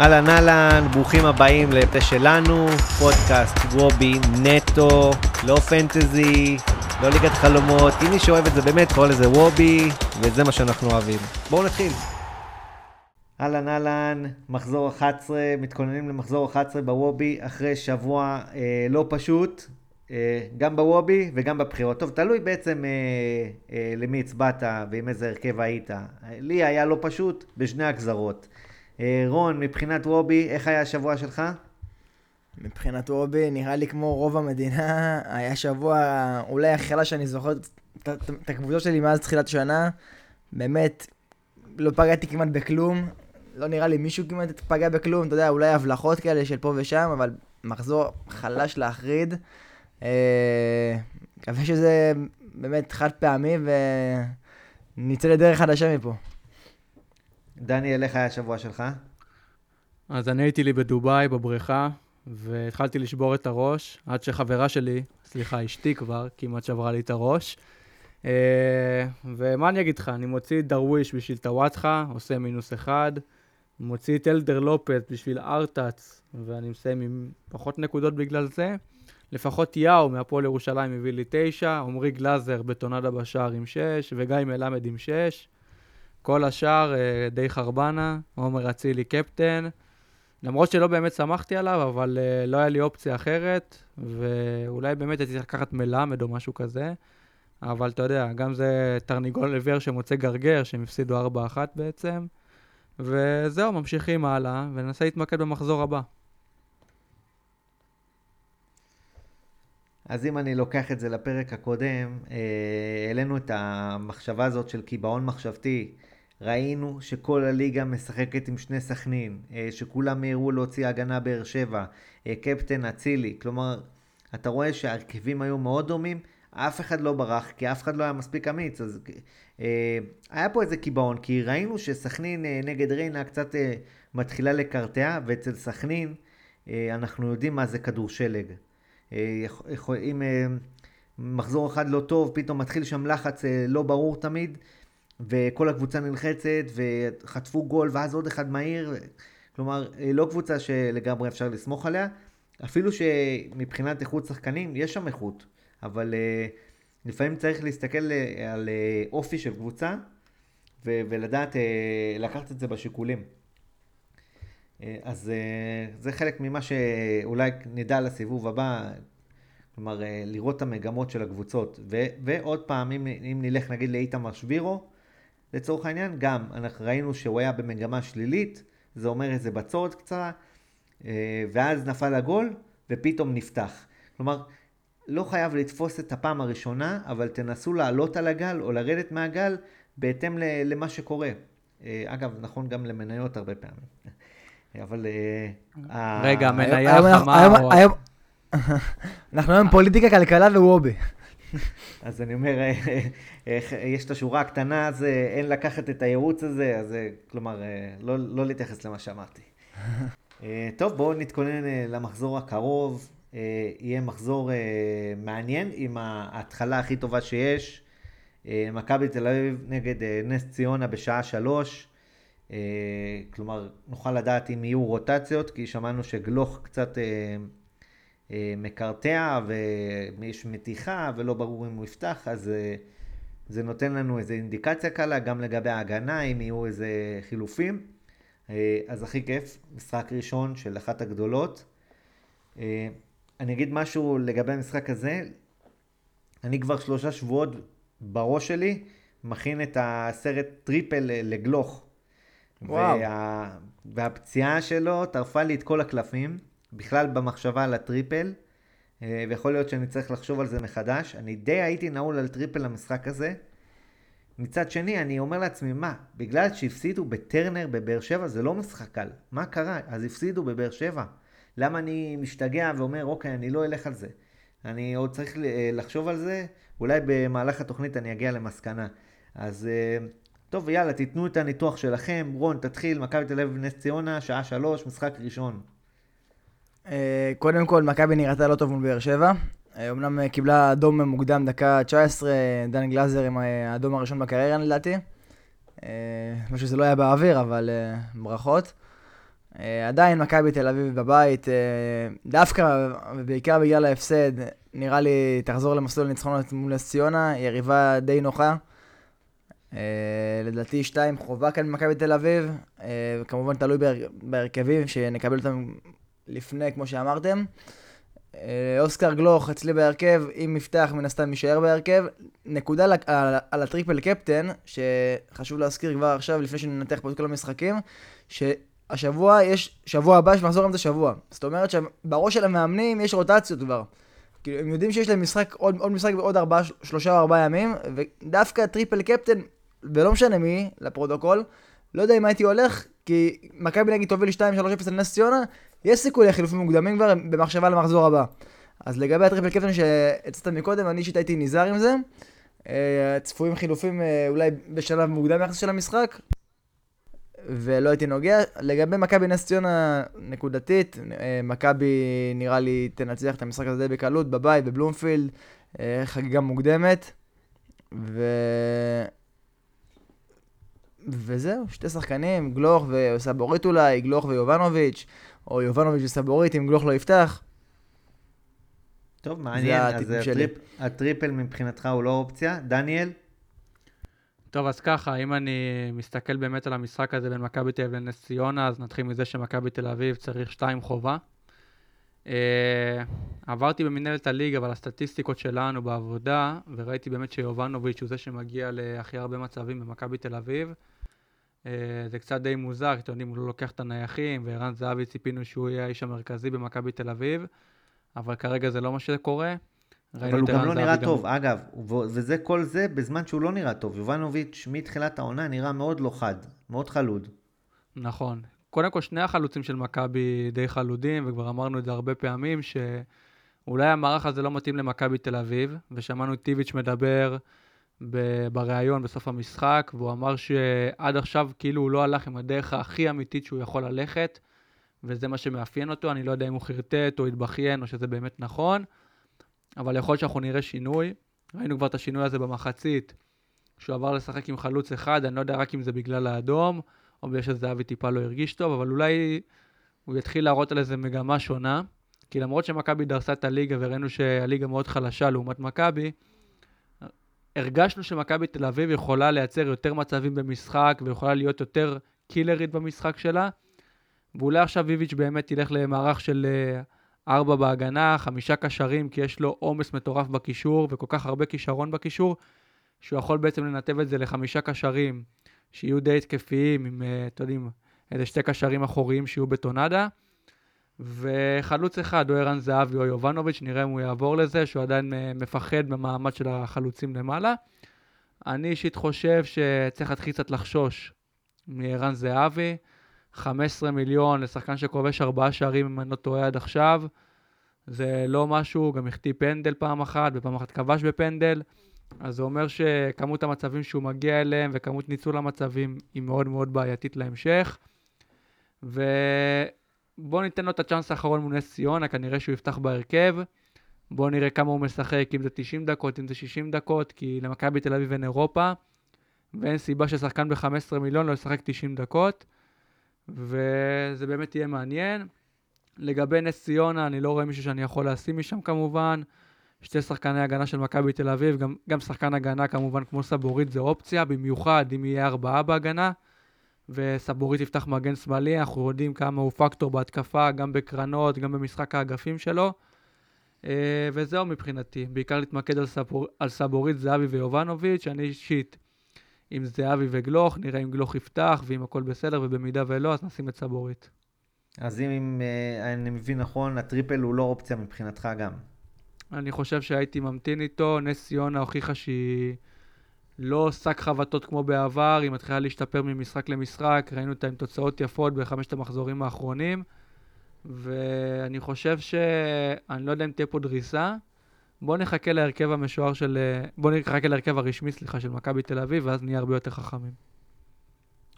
אהלן אהלן, ברוכים הבאים לפה שלנו, פודקאסט וובי נטו, לא פנטזי, לא ליגת חלומות, אם מי שאוהב את זה באמת קורא לזה וובי, וזה מה שאנחנו אוהבים. בואו נתחיל. אהלן אהלן, מחזור 11, מתכוננים למחזור 11 בוובי אחרי שבוע אה, לא פשוט, אה, גם בוובי וגם בבחירות. טוב, תלוי בעצם אה, אה, למי הצבעת ועם איזה הרכב היית. לי היה לא פשוט בשני הגזרות. אה, רון, מבחינת וובי, איך היה השבוע שלך? מבחינת וובי, נראה לי כמו רוב המדינה, היה שבוע אולי הכי חלש שאני זוכר את הקבוצות שלי מאז תחילת שנה. באמת, לא פגעתי כמעט בכלום. לא נראה לי מישהו כמעט פגע בכלום, אתה יודע, אולי הבלחות כאלה של פה ושם, אבל מחזור חלש להחריד. אה, מקווה שזה באמת חד פעמי ונצא לדרך חדשה מפה. דניאל, איך היה השבוע שלך? אז אני הייתי לי בדובאי, בבריכה, והתחלתי לשבור את הראש, עד שחברה שלי, סליחה, אשתי כבר, כמעט שברה לי את הראש. אה, ומה אני אגיד לך, אני מוציא את דרוויש בשביל טוואטחה, עושה מינוס אחד, מוציא את אלדר לופט בשביל ארטאץ, ואני מסיים עם פחות נקודות בגלל זה. לפחות יאו מהפועל ירושלים הביא לי תשע, עמרי גלאזר בטונדה בשער עם שש, וגיא מלמד עם שש. כל השאר אה, די חרבנה, עומר אצילי קפטן. למרות שלא באמת שמחתי עליו, אבל uh, לא היה לי אופציה אחרת, ואולי באמת הייתי צריך לקחת מלמד או משהו כזה. אבל אתה יודע, גם זה תרניגול עיוור שמוצא גרגר, שהם הפסידו 4-1 בעצם. וזהו, ממשיכים הלאה, וננסה להתמקד במחזור הבא. אז אם אני לוקח את זה לפרק הקודם, אה, העלינו את המחשבה הזאת של קיבעון מחשבתי. ראינו שכל הליגה משחקת עם שני סכנין, אה, שכולם מיהרו להוציא הגנה באר שבע, אה, קפטן אצילי, כלומר, אתה רואה שההרכבים היו מאוד דומים, אף אחד לא ברח, כי אף אחד לא היה מספיק אמיץ, אז אה, היה פה איזה קיבעון, כי ראינו שסכנין נגד ריינה קצת מתחילה לקרטע, ואצל סכנין אנחנו יודעים מה זה כדור שלג. אם מחזור אחד לא טוב, פתאום מתחיל שם לחץ לא ברור תמיד, וכל הקבוצה נלחצת, וחטפו גול, ואז עוד אחד מהיר. כלומר, לא קבוצה שלגמרי אפשר לסמוך עליה. אפילו שמבחינת איכות שחקנים, יש שם איכות. אבל לפעמים צריך להסתכל על אופי של קבוצה, ולדעת לקחת את זה בשיקולים. אז זה חלק ממה שאולי נדע לסיבוב הבא, כלומר, לראות את המגמות של הקבוצות. ו- ועוד פעם, אם, אם נלך נגיד לאיתמר שבירו, לצורך העניין, גם אנחנו ראינו שהוא היה במגמה שלילית, זה אומר איזה בצורת קצרה, אה, ואז נפל הגול, ופתאום נפתח. כלומר, לא חייב לתפוס את הפעם הראשונה, אבל תנסו לעלות על הגל או לרדת מהגל בהתאם למה שקורה. אה, אגב, נכון גם למניות הרבה פעמים. אבל... אה, רגע, מניה חמה... אנחנו היום פוליטיקה, כלכלה ווובי. אז אני אומר, אה, אה, יש את השורה הקטנה, אז אין לקחת את הייעוץ הזה, אז כלומר, לא, לא להתייחס למה שאמרתי. טוב, בואו נתכונן למחזור הקרוב. יהיה מחזור מעניין עם ההתחלה הכי טובה שיש. מכבי תל אביב נגד נס ציונה בשעה שלוש. כלומר, נוכל לדעת אם יהיו רוטציות, כי שמענו שגלוך קצת אה, מקרטע ויש מתיחה ולא ברור אם הוא יפתח, אז אה, זה נותן לנו איזו אינדיקציה קלה גם לגבי ההגנה, אם יהיו איזה חילופים. אה, אז הכי כיף, משחק ראשון של אחת הגדולות. אני אגיד משהו לגבי המשחק הזה, אני כבר שלושה שבועות בראש שלי מכין את הסרט triple לגלוך. וואו. וה... והפציעה שלו טרפה לי את כל הקלפים. בכלל במחשבה על ה triple, אה, ויכול להיות שאני צריך לחשוב על זה מחדש. אני די הייתי נעול על triple למשחק הזה. מצד שני, אני אומר לעצמי, מה, בגלל שהפסידו בטרנר בבאר שבע זה לא משחק קל. מה קרה? אז הפסידו בבאר שבע. למה אני משתגע ואומר, אוקיי, אני לא אלך על זה. אני עוד צריך אה, לחשוב על זה, אולי במהלך התוכנית אני אגיע למסקנה. אז אה, טוב, יאללה, תיתנו את הניתוח שלכם. רון, תתחיל, מכבי תל אביב נס ציונה, שעה שלוש, משחק ראשון. אה, קודם כל, מכבי נראתה לא טוב מול באר שבע. אה, אמנם אה, קיבלה אדום מוקדם, דקה 19, דן גלאזר עם האדום הראשון בקריירה לדעתי. לא שזה לא היה באוויר, אבל ברכות. עדיין מכבי תל אביב בבית, דווקא ובעיקר בגלל ההפסד, נראה לי תחזור למסלול הניצחונות מול נס ציונה, יריבה די נוחה. לדעתי שתיים חובה כאן במכבי תל אביב, כמובן תלוי בהרכבים, שנקבל אותם לפני, כמו שאמרתם. אוסקר גלוך אצלי בהרכב, אם יפתח מן הסתם יישאר בהרכב. נקודה על, על הטריפל קפטן, שחשוב להזכיר כבר עכשיו, לפני שננתח פה את כל המשחקים, ש... השבוע יש, שבוע הבא יש מחזור אמצע שבוע. זאת אומרת שבראש של המאמנים יש רוטציות כבר. כאילו, הם יודעים שיש להם משחק, עוד, עוד משחק בעוד ארבעה, שלושה או ארבעה ימים, ודווקא triple captain, ולא משנה מי, לפרוטוקול, לא יודע אם הייתי הולך, כי מכבי נגיד תוביל 2-3-0 על נס ציונה, יש סיכוי לחילופים מוקדמים כבר במחשבה למחזור הבא. אז לגבי ה triple captain שהצעת מקודם, אני אישית הייתי נזהר עם זה. אה, צפויים חילופים אה, אולי בשלב מוקדם יחסית של המשחק, ולא הייתי נוגע. לגבי מכבי נס ציונה נקודתית, אה, מכבי נראה לי תנצח את המשחק הזה די בקלות, בבית, בבלומפילד, חגיגה מוקדמת. ו... וזהו, שתי שחקנים, גלוך וסבורית אולי, גלוך ויובנוביץ', או יובנוביץ' וסבורית אם גלוך לא יפתח. טוב, מעניין, אז הטריפ, הטריפל מבחינתך הוא לא אופציה. דניאל? טוב, אז ככה, אם אני מסתכל באמת על המשחק הזה בין מכבי תל אביב לנס ציונה, אז נתחיל מזה שמכבי תל אביב צריך שתיים חובה. Uh, עברתי במנהלת הליגה ועל הסטטיסטיקות שלנו בעבודה, וראיתי באמת שיובנוביץ' הוא זה שמגיע להכי הרבה מצבים במכבי תל אביב. Uh, זה קצת די מוזר, אתם יודעים, הוא לא לוקח את הנייחים, וערן זהבי ציפינו שהוא יהיה האיש המרכזי במכבי תל אביב, אבל כרגע זה לא מה שקורה. אבל הוא גם לא נראה טוב, גם... אגב, וזה כל זה בזמן שהוא לא נראה טוב. יובנוביץ' מתחילת העונה נראה מאוד לא חד, מאוד חלוד. נכון. קודם כל, שני החלוצים של מכבי די חלודים, וכבר אמרנו את זה הרבה פעמים, שאולי המערך הזה לא מתאים למכבי תל אביב, ושמענו את טיביץ' מדבר בריאיון בסוף המשחק, והוא אמר שעד עכשיו כאילו הוא לא הלך עם הדרך הכי אמיתית שהוא יכול ללכת, וזה מה שמאפיין אותו. אני לא יודע אם הוא חרטט או התבכיין או שזה באמת נכון. אבל יכול להיות שאנחנו נראה שינוי. ראינו כבר את השינוי הזה במחצית, שהוא עבר לשחק עם חלוץ אחד, אני לא יודע רק אם זה בגלל האדום, או בגלל שזהבי טיפה לא הרגיש טוב, אבל אולי הוא יתחיל להראות על איזה מגמה שונה. כי למרות שמכבי דרסה את הליגה וראינו שהליגה מאוד חלשה לעומת מכבי, הרגשנו שמכבי תל אביב יכולה לייצר יותר מצבים במשחק ויכולה להיות יותר קילרית במשחק שלה. ואולי עכשיו איביץ' באמת ילך למערך של אה, ארבע בהגנה, חמישה קשרים, כי יש לו עומס מטורף בקישור וכל כך הרבה כישרון בקישור, שהוא יכול בעצם לנתב את זה לחמישה קשרים שיהיו די התקפיים, עם, אה, אתם יודעים, איזה שתי קשרים אחוריים שיהיו בטונדה. וחלוץ אחד, או ערן זהבי או יובנוביץ', נראה אם הוא יעבור לזה, שהוא עדיין אה, מפחד במעמד של החלוצים למעלה. אני אישית חושב שצריך להתחיל קצת לחשוש מערן זהבי. 15 מיליון לשחקן שכובש ארבעה שערים, אם אני לא טועה עד עכשיו. זה לא משהו, הוא גם החטיא פנדל פעם אחת, ופעם אחת כבש בפנדל. אז זה אומר שכמות המצבים שהוא מגיע אליהם וכמות ניצול המצבים היא מאוד מאוד בעייתית להמשך. ובואו ניתן לו את הצ'אנס האחרון מול נס ציונה, כנראה שהוא יפתח בהרכב. בואו נראה כמה הוא משחק, אם זה 90 דקות, אם זה 60 דקות, כי למכבי תל אביב אין אירופה, ואין סיבה ששחקן ב-15 מיליון לא ישחק 90 דקות. וזה באמת יהיה מעניין. לגבי נס ציונה, אני לא רואה מישהו שאני יכול לשים משם כמובן. שתי שחקני הגנה של מכבי תל אביב, גם, גם שחקן הגנה כמובן כמו סבורית זה אופציה, במיוחד אם יהיה ארבעה בהגנה, וסבורית יפתח מגן שמאלי, אנחנו יודעים כמה הוא פקטור בהתקפה, גם בקרנות, גם במשחק האגפים שלו. אה, וזהו מבחינתי, בעיקר להתמקד על, סבור, על סבורית, זהבי ויובנוביץ', אני אישית עם זהבי וגלוך, נראה אם גלוך יפתח, ואם הכל בסדר, ובמידה ולא, אז נשים את סבורית. אז אם, אם אה, אני מבין נכון, הטריפל הוא לא אופציה מבחינתך גם. אני חושב שהייתי ממתין איתו, נס ציונה הוכיחה שהיא לא שק חבטות כמו בעבר, היא מתחילה להשתפר ממשחק למשחק, ראינו אותה עם תוצאות יפות בחמשת המחזורים האחרונים, ואני חושב ש... אני לא יודע אם תהיה פה דריסה, בוא נחכה להרכב המשוער של... אה, בוא נחכה להרכב הרשמי, סליחה, של מכבי תל אביב, ואז נהיה הרבה יותר חכמים.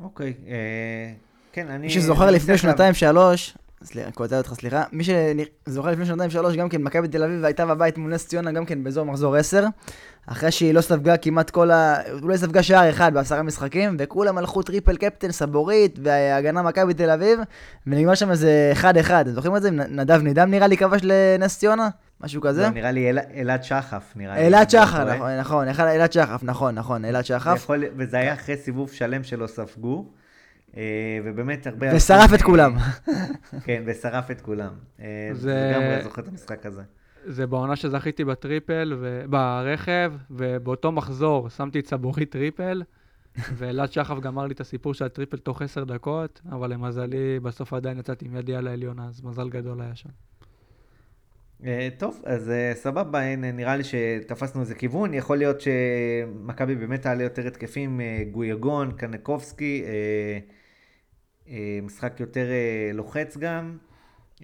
אוקיי, אה, כן, אני... מי שזוכר לפני שנתיים, שלוש, סליחה, קוטע אותך, סליחה. מי שזוכר לפני שנתיים שלוש, גם כן, מכבי תל אביב הייתה בבית מול נס ציונה, גם כן באזור מחזור 10. אחרי שהיא לא ספגה כמעט כל ה... אולי ספגה שער אחד בעשרה משחקים, וכולם הלכו triple captain, סבוריט, והגנה מכבי תל אביב, ונגמר שם איזה 1-1. אתם זוכרים את זה? נדב נידם נראה לי כבש לנס ציונה? משהו כזה? לא, נראה לי אלעד שחף, נראה לי. אלעד שחר, נכון, נכון, אלעד שחף, נכון, נכון, אלעד שחף. וזה היה אחרי סיבוב שלם שלא ספגו. אה, ובאמת הרבה... ושרף את כולם. כן, ושרף את כולם. אה, זה גם זוכר את המשחק הזה. זה בעונה שזכיתי ב triple, ברכב, ובאותו מחזור שמתי את סבוריט triple, ואלעד שחף גמר לי את הסיפור של ה triple תוך עשר דקות, אבל למזלי, בסוף עדיין יצאתי עם ידי על העליונה, אז מזל גדול היה שם. אה, טוב, אז סבבה, נראה לי שתפסנו איזה כיוון. יכול להיות שמכבי באמת תעלה יותר התקפים, גויגון, קנקובסקי. אה, משחק יותר אה, לוחץ גם,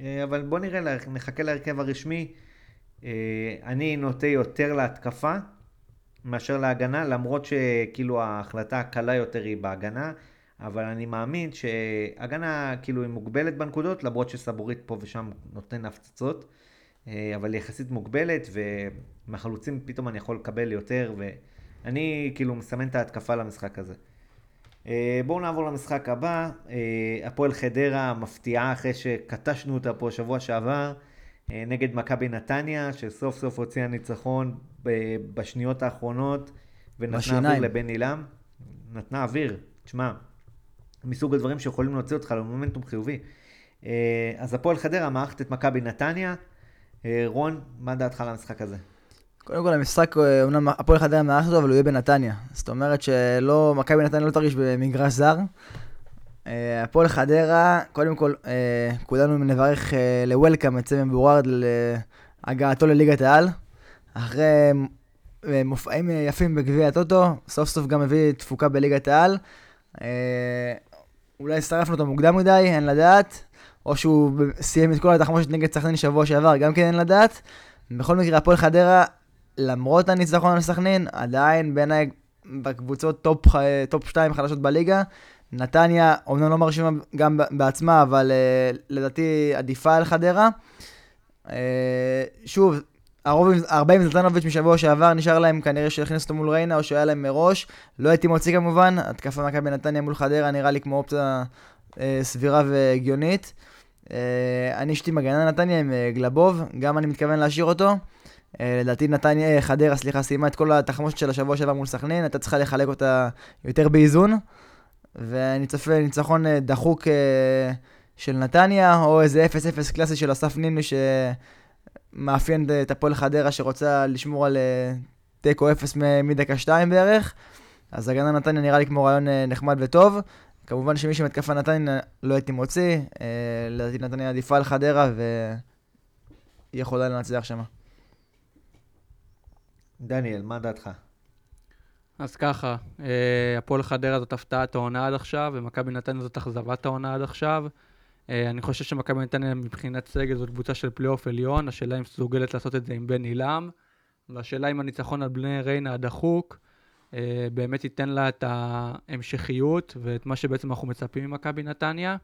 אה, אבל בוא נראה, נחכה להרכב הרשמי. אני נוטה יותר להתקפה מאשר להגנה, למרות שכאילו ההחלטה הקלה יותר היא בהגנה, אבל אני מאמין שהגנה כאילו היא מוגבלת בנקודות, למרות שסבורית פה ושם נותן הפצצות, אבל יחסית מוגבלת, ומהחלוצים פתאום אני יכול לקבל יותר, ואני כאילו מסמן את ההתקפה למשחק הזה. אה, בואו נעבור למשחק הבא. אה, הפועל חדרה מפתיעה אחרי שקטשנו אותה פה שבוע שעבר אה, נגד מכבי נתניה, שסוף סוף הוציאה ניצחון בשניות האחרונות ונתנה אוויר לבן עילם. נתנה אוויר, תשמע, מסוג הדברים שיכולים להוציא אותך למומנטום חיובי. אז הפועל חדרה מערכת את מכבי נתניה. רון, מה דעתך על המשחק הזה? קודם כל המשחק, אומנם הפועל חדרה מארח אותו, אבל הוא יהיה בנתניה. זאת אומרת שלא, מכבי נתניה לא תרגיש במגרש זר. אה, הפועל חדרה, קודם כל, אה, כולנו נברך אה, ל-Welcome את סמי בורארד להגעתו לליגת העל. אחרי מופעים יפים בגביע הטוטו, סוף סוף גם הביא תפוקה בליגת העל. אולי הספדנו אותו מוקדם מדי, אין לדעת. או שהוא סיים את כל התחמושת נגד סכנין שבוע שעבר, גם כן אין לדעת. בכל מקרה, הפועל חדרה למרות הניצחון על סכנין, עדיין בעיניי בקבוצות top, top 2 חלשות בליגה. נתניה אומנם לא מרשימה גם בעצמה, אבל uh, לדעתי עדיפה על חדרה. Uh, שוב, הרוב, הרבה עם זלטנוביץ' משבוע שעבר, נשאר להם כנראה שהכניסו אותו מול ריינה, או שהיה להם מראש. לא הייתי מוציא כמובן, התקפה מכבי נתניה מול חדרה נראה לי כמו אופציה uh, סבירה והגיונית. Uh, אני אשתי מגנה נתניה עם uh, גלבוב, גם אני מתכוון להשאיר אותו. אה, לדעתי נתניה, אה, חדרה, סליחה, סיימה את כל התחמושת של השבוע שעבר מול סכנין, הייתה צריכה לחלק אותה יותר באיזון. ואני צופה ניצחון אה, דחוק של נתניה, או איזה 0-0 קלאסי של אסף נימני שמאפיין את הפועל חדרה שרוצה לשמור על תיקו 0 מדקה 2 בערך. אז הגנה נתניה נראה לי כמו רעיון נחמד וטוב. כמובן שמי שמתקפה נתניה לא הייתי מוציא, לדעתי נתניה עדיפה על חדרה והיא יכולה לנצח שמה. דניאל, מה דעתך? אז ככה, אה, הפועל חדרה זאת הפתעת העונה עד עכשיו, ומכבי נתניה זאת אכזבת העונה עד עכשיו. אה, אני חושב שמכבי נתניה מבחינת סגל זאת קבוצה של פלייאוף עליון, השאלה אם מסוגלת לעשות את זה עם בן עילם, והשאלה אם הניצחון על בני ריינה הדחוק אה, באמת ייתן לה את ההמשכיות ואת מה שבעצם אנחנו מצפים ממכבי נתניה.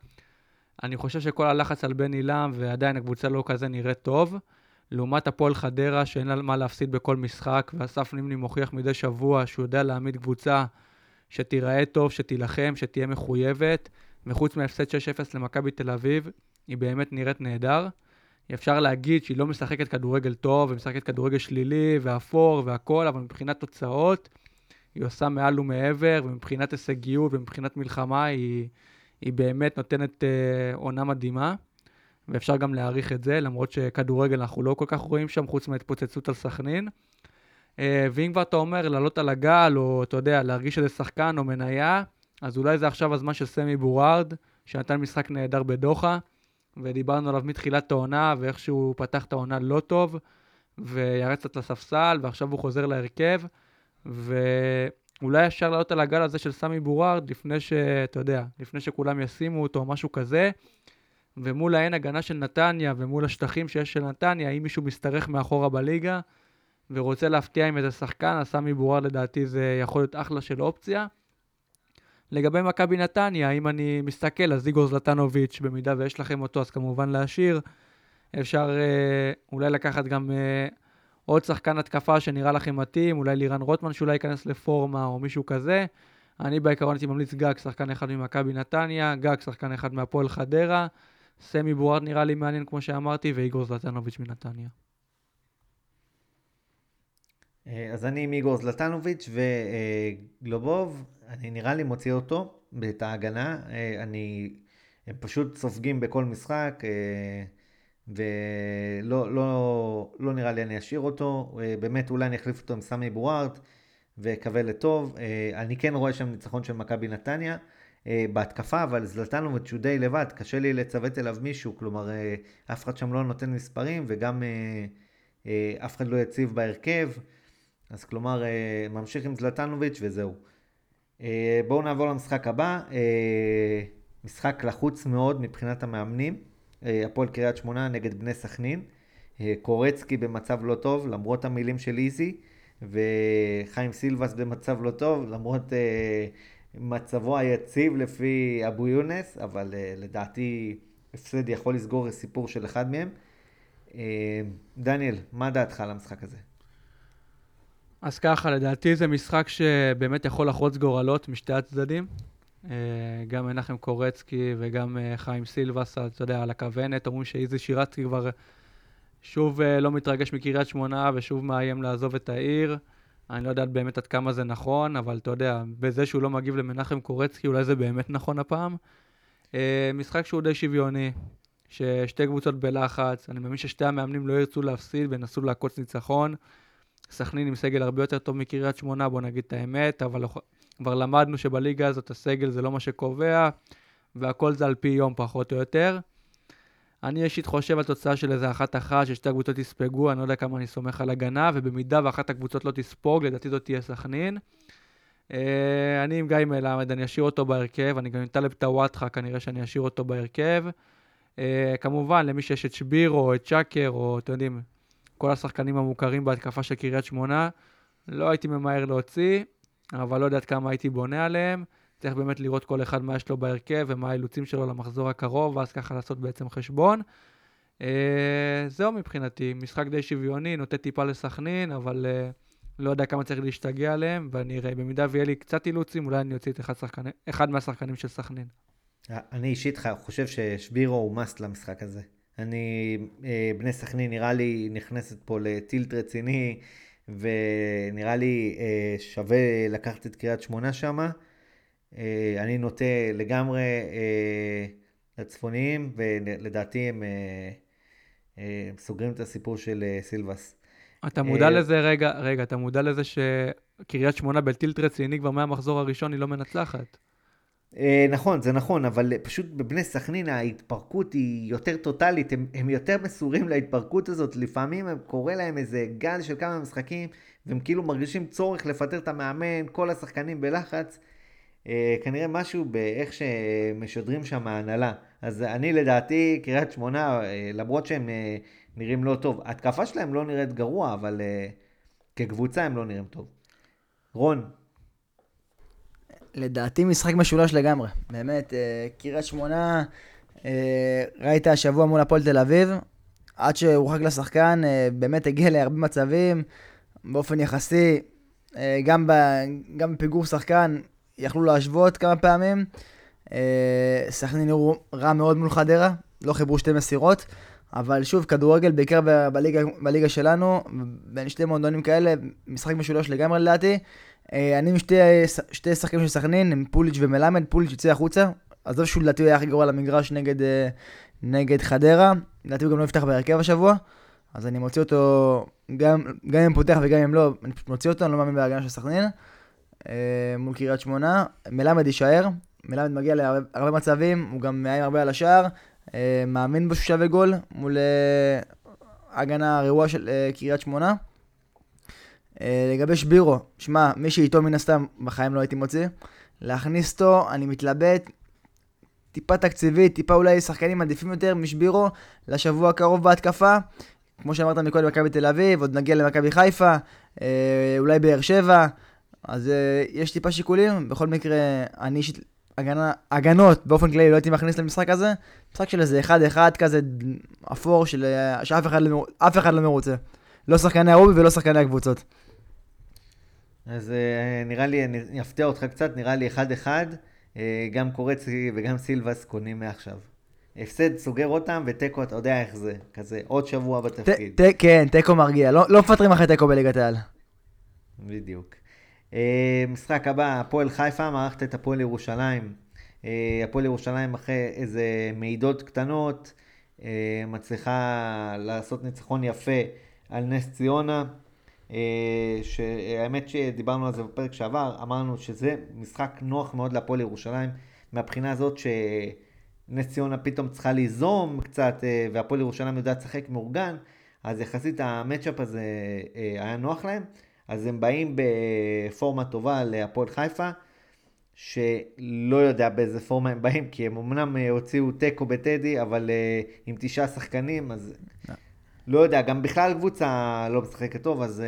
אני חושב שכל הלחץ על בן עילם, ועדיין הקבוצה לא כזה נראית טוב. לעומת הפועל חדרה, שאין לה מה להפסיד בכל משחק, ואסף נימני מוכיח מדי שבוע שהוא יודע להעמיד קבוצה שתיראה טוב, שתילחם, שתהיה מחויבת, וחוץ מהפסד 6-0 למכבי תל אביב, היא באמת נראית נהדר. אפשר להגיד שהיא לא משחקת כדורגל טוב, ומשחקת כדורגל שלילי, ואפור, והכול, אבל מבחינת תוצאות, היא עושה מעל ומעבר, ומבחינת הישגיות ומבחינת מלחמה, היא, היא באמת נותנת אה, עונה מדהימה. ואפשר גם להעריך את זה, למרות שכדורגל אנחנו לא כל כך רואים שם, חוץ מההתפוצצות על סכנין. אה, ואם כבר אתה אומר לעלות על הגל, או אתה יודע, להרגיש איזה שחקן או מניה, אז אולי זה עכשיו הזמן של סמי בורארד, שנתן משחק נהדר בדוחה, ודיברנו עליו מתחילת העונה, ואיך שהוא פתח את העונה לא טוב, וירד קצת לספסל, ועכשיו הוא חוזר להרכב, ואולי אפשר לעלות על הגל הזה של סמי בורארד, לפני שאתה יודע, לפני שכולם ישימו אותו, או משהו כזה, ומול האין הגנה של נתניה ומול השטחים שיש של נתניה, אם מישהו משתרך מאחורה בליגה ורוצה להפתיע עם איזה שחקן, אז סמי בורר לדעתי זה יכול להיות אחלה של אופציה. לגבי מכבי נתניה, אם אני מסתכל, אז איגור זלטנוביץ', במידה ויש לכם אותו, אז כמובן להשאיר. אפשר אה, אולי לקחת גם אה, עוד שחקן התקפה שנראה לכם מתאים, אולי לירן רוטמן שאולי ייכנס לפורמה או מישהו כזה. אני בעיקרון הייתי ממליץ גג, שחקן אחד ממכבי נתניה, גג, שחקן אחד מהפועל חדרה, סמי בוארד נראה לי מעניין כמו שאמרתי, ואיגור זלטנוביץ' מנתניה. אה, אז אני עם איגור זלטנוביץ' וגלובוב, אני נראה לי מוציא אותו את ההגנה. אה, אני, הם פשוט סופגים בכל משחק, אה, ולא לא, לא נראה לי אני אשאיר אותו. באמת אולי אני אחליף אותו עם סמי בוארד ואקווה לטוב. אני כן רואה שם ניצחון של מכבי נתניה. בהתקפה, אבל זלטנוביץ' הוא די לבד, קשה לי לצוות אליו מישהו, כלומר אף אחד שם לא נותן מספרים וגם אף אחד לא יציב בהרכב. אז כלומר, אה, ממשיך עם זלטנוביץ' וזהו. אה, בואו נעבור למשחק הבא. אה, משחק לחוץ מאוד מבחינת המאמנים. הפועל קריית שמונה נגד בני סכנין. קורצקי במצב לא טוב, למרות המילים של איזי, וחיים סילבס במצב לא טוב, למרות מצבו היציב לפי אבו יונס, אבל לדעתי הפסד יכול לסגור סיפור של אחד מהם. דניאל, מה דעתך על המשחק הזה? אז ככה, לדעתי זה משחק שבאמת יכול לחרוץ גורלות משתי הצדדים. אה, גם מנחם קורצקי וגם אה, חיים סילבס, אתה יודע, על הכוונת, אומרים שאיזי שירצקי כבר שוב אה, לא מתרגש מקריית שמונה ושוב מאיים לעזוב את העיר. אני לא יודעת באמת עד כמה זה נכון, אבל אתה יודע, בזה שהוא לא מגיב למנחם קורצקי, אולי זה באמת נכון הפעם. משחק שהוא די שוויוני, ששתי קבוצות בלחץ, אני מאמין ששתי המאמנים לא ירצו להפסיד וינסו לעקוץ ניצחון. סכנין עם סגל הרבה יותר טוב מקריית שמונה, בוא נגיד את האמת, אבל כבר למדנו שבליגה הזאת הסגל זה לא מה שקובע, והכל זה על פי יום פחות או יותר. אני אישית חושב על תוצאה של איזה אחת-אחת, ששתי הקבוצות יספגו, אני לא יודע כמה אני סומך על הגנה, ובמידה ואחת הקבוצות לא תספוג, לדעתי זאת תהיה סכנין. אה, אני עם גיא מלמד, אני אשאיר אותו בהרכב, אני גם עם טלב טוואטחה, כנראה שאני אשאיר אותו בהרכב. אה, כמובן, למי שיש את שבירו, את צ'אקר, או אתם יודעים, כל השחקנים המוכרים בהתקפה של קריית שמונה. לא הייתי ממהר להוציא, אבל לא יודעת כמה הייתי בונה עליהם. צריך באמת לראות כל אחד מה יש לו בהרכב ומה האילוצים שלו למחזור הקרוב, ואז ככה לעשות בעצם חשבון. אה, זהו מבחינתי, משחק די שוויוני, נוטה טיפה לסכנין, אבל אה, לא יודע כמה צריך להשתגע עליהם, ואני אראה, במידה ויהיה לי קצת אילוצים, אולי אני אוציא את אחד, שחקני, אחד מהשחקנים של סכנין. אני אישית חושב ששבירו הוא מאסט למשחק הזה. אני, אה, בני סכנין נראה לי נכנסת פה לטילט רציני, ונראה לי אה, שווה לקחת את קריית שמונה שמה. אה, אני נוטה לגמרי לצפוניים, ולדעתי הם, הם סוגרים את הסיפור של סילבס. אתה מודע לזה, רגע, רגע, אתה מודע לזה שקריית שמונה בטילט רציני כבר מהמחזור הראשון היא לא מנצחת. אה, נכון, זה נכון, אבל פשוט בבני סכנין ההתפרקות היא יותר טוטאלית, הם, הם יותר מסורים להתפרקות הזאת, לפעמים קורה להם איזה גל של כמה משחקים, והם כאילו מרגישים צורך לפטר את המאמן, כל השחקנים בלחץ, אה, כנראה משהו באיך שמשדרים שם ההנהלה. אז אני לדעתי, קריית שמונה, אה, למרות שהם אה, נראים לא טוב, התקפה שלהם לא נראית גרוע, אבל אה, כקבוצה הם לא נראים טוב. רון, לדעתי משחק משולש לגמרי. באמת, אה, קריית שמונה, אה, ראית השבוע מול הפועל תל אביב, עד שהורחק לשחקן, אה, באמת הגיע להרבה מצבים, באופן יחסי, גם בפיגור שחקן יכלו להשוות כמה פעמים. סכנין נראו רע מאוד מול חדרה, לא חיברו שתי מסירות, אבל שוב, כדורגל, בעיקר בליגה, בליגה שלנו, בין שתי מועדונים כאלה, משחק משולש לגמרי לדעתי. אה, אני עם שתי, שחקנים של סכנין, עם פוליץ' ומלמד, פוליץ' יוצא החוצה. עזוב שהוא לדעתי היה הכי גרוע למגרש נגד, אה, נגד חדרה, לדעתי הוא גם לא יפתח בהרכב השבוע, אז אני מוציא אותו, גם, גם אם פותח וגם אם לא, אני פשוט מוציא אותו, אני לא מאמין בהגנה של סכנין, אה, מול קריית שמונה. מלמד יישאר, מלמד מגיע להרבה מצבים, הוא גם מאיים הרבה על השער, מאמין בו שווה גול מול ההגנה הרעועה של קריית שמונה. אה, לגבי שבירו, שמע, מי שאיתו מן הסתם בחיים לא הייתי מוציא. להכניס אותו, אני מתלבט, טיפה תקציבית, טיפה אולי שחקנים עדיפים יותר משבירו לשבוע הקרוב בהתקפה. כמו שאמרת מקודם, מכבי תל אביב, עוד נגיע למכבי חיפה, אה, אולי באר שבע. אז אה, יש טיפה שיקולים, בכל מקרה, אני אישית, הגנה, הגנות באופן כללי לא הייתי מכניס למשחק הזה, משחק של איזה אחד-אחד כזה אפור, של, אה, שאף אחד, לא, אף אחד לא מרוצה. לא שחקני הרובי ולא שחקני הקבוצות. אז אה, נראה לי, אני אפתיע אותך קצת, נראה לי אחד-אחד, אה, גם קורצי וגם סילבס קונים מעכשיו. הפסד סוגר אותם, ותיקו, אתה יודע איך זה, כזה עוד שבוע בתפקיד. ת, ת, כן, תיקו מרגיע, לא, לא מפטרים אחרי תיקו בליגת העל. בדיוק. אה, משחק הבא, הפועל חיפה, מערכת את הפועל ירושלים. אה, הפועל ירושלים אחרי איזה מעידות קטנות, אה, מצליחה לעשות ניצחון יפה על נס ציונה. שהאמת שדיברנו על זה בפרק שעבר, אמרנו שזה משחק נוח מאוד להפועל ירושלים, מהבחינה הזאת שנס ציונה פתאום צריכה ליזום קצת, והפועל ירושלים יודעת לשחק מאורגן, אז יחסית המצ'אפ הזה היה נוח להם, אז הם באים בפורמה טובה להפועל חיפה, שלא יודע באיזה פורמה הם באים, כי הם אמנם הוציאו תיקו בטדי, אבל עם תשעה שחקנים, אז לא יודע, גם בכלל קבוצה לא משחקת טוב, אז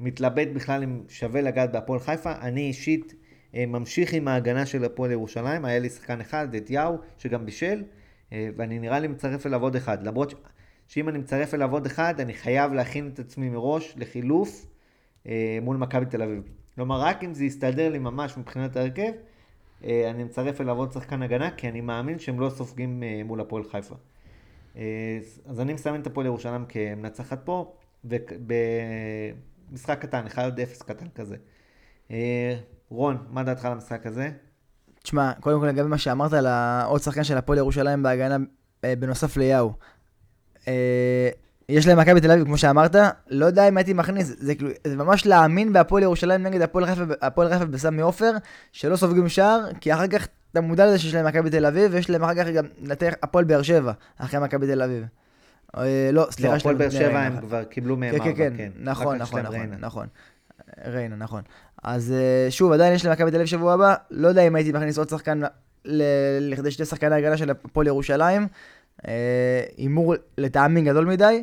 מתלבט בכלל אם שווה לגעת בהפועל חיפה. אני אישית ממשיך עם ההגנה של הפועל ירושלים, היה לי שחקן אחד, את יאו, שגם בישל, ואני נראה לי מצרף אליו עוד אחד. למרות ש... שאם אני מצרף אליו עוד אחד, אני חייב להכין את עצמי מראש לחילוף מול מכבי תל אביב. כלומר, רק אם זה יסתדר לי ממש מבחינת ההרכב, uh, אני מצרף אליו עוד שחקן הגנה, כי אני מאמין שהם לא סופגים uh, מול הפועל חיפה. אה, אז אני מסמן את הפועל ירושלים כמנצחת פה, ובמשחק קטן, 1-0 קטן כזה. אה, רון, מה דעתך על המשחק הזה? תשמע, קודם כל לגבי מה שאמרת על העוד שחקן של הפועל ירושלים בהגנה אה, בנוסף ליאו. יש להם מכבי תל אביב, כמו שאמרת, לא יודע אם הייתי מכניס, זה, כאילו, זה ממש להאמין בהפועל ירושלים נגד הפועל חיפה, בסמי עופר, שלא סופגים שער, כי אחר כך אתה מודע לזה שיש להם מכבי תל אביב, ויש להם אחר כך גם לנתח הפועל באר שבע, אחרי מכבי תל אביב. אה, לא, סליחה, לא, הפועל באר שבע הם כבר קיבלו מהם ארבע, כן. כן, כן, נכון, נכון, נכון, נכון. ריינה, נכון. אז אה, שוב, עדיין יש למכבי תל אביב שבוע הבא, לא יודע אם הייתי מכניס עוד שחקן לכדי שתי שחקני הגנה של הפועל ירושלים. אה, הימור לטעמי גדול מדי.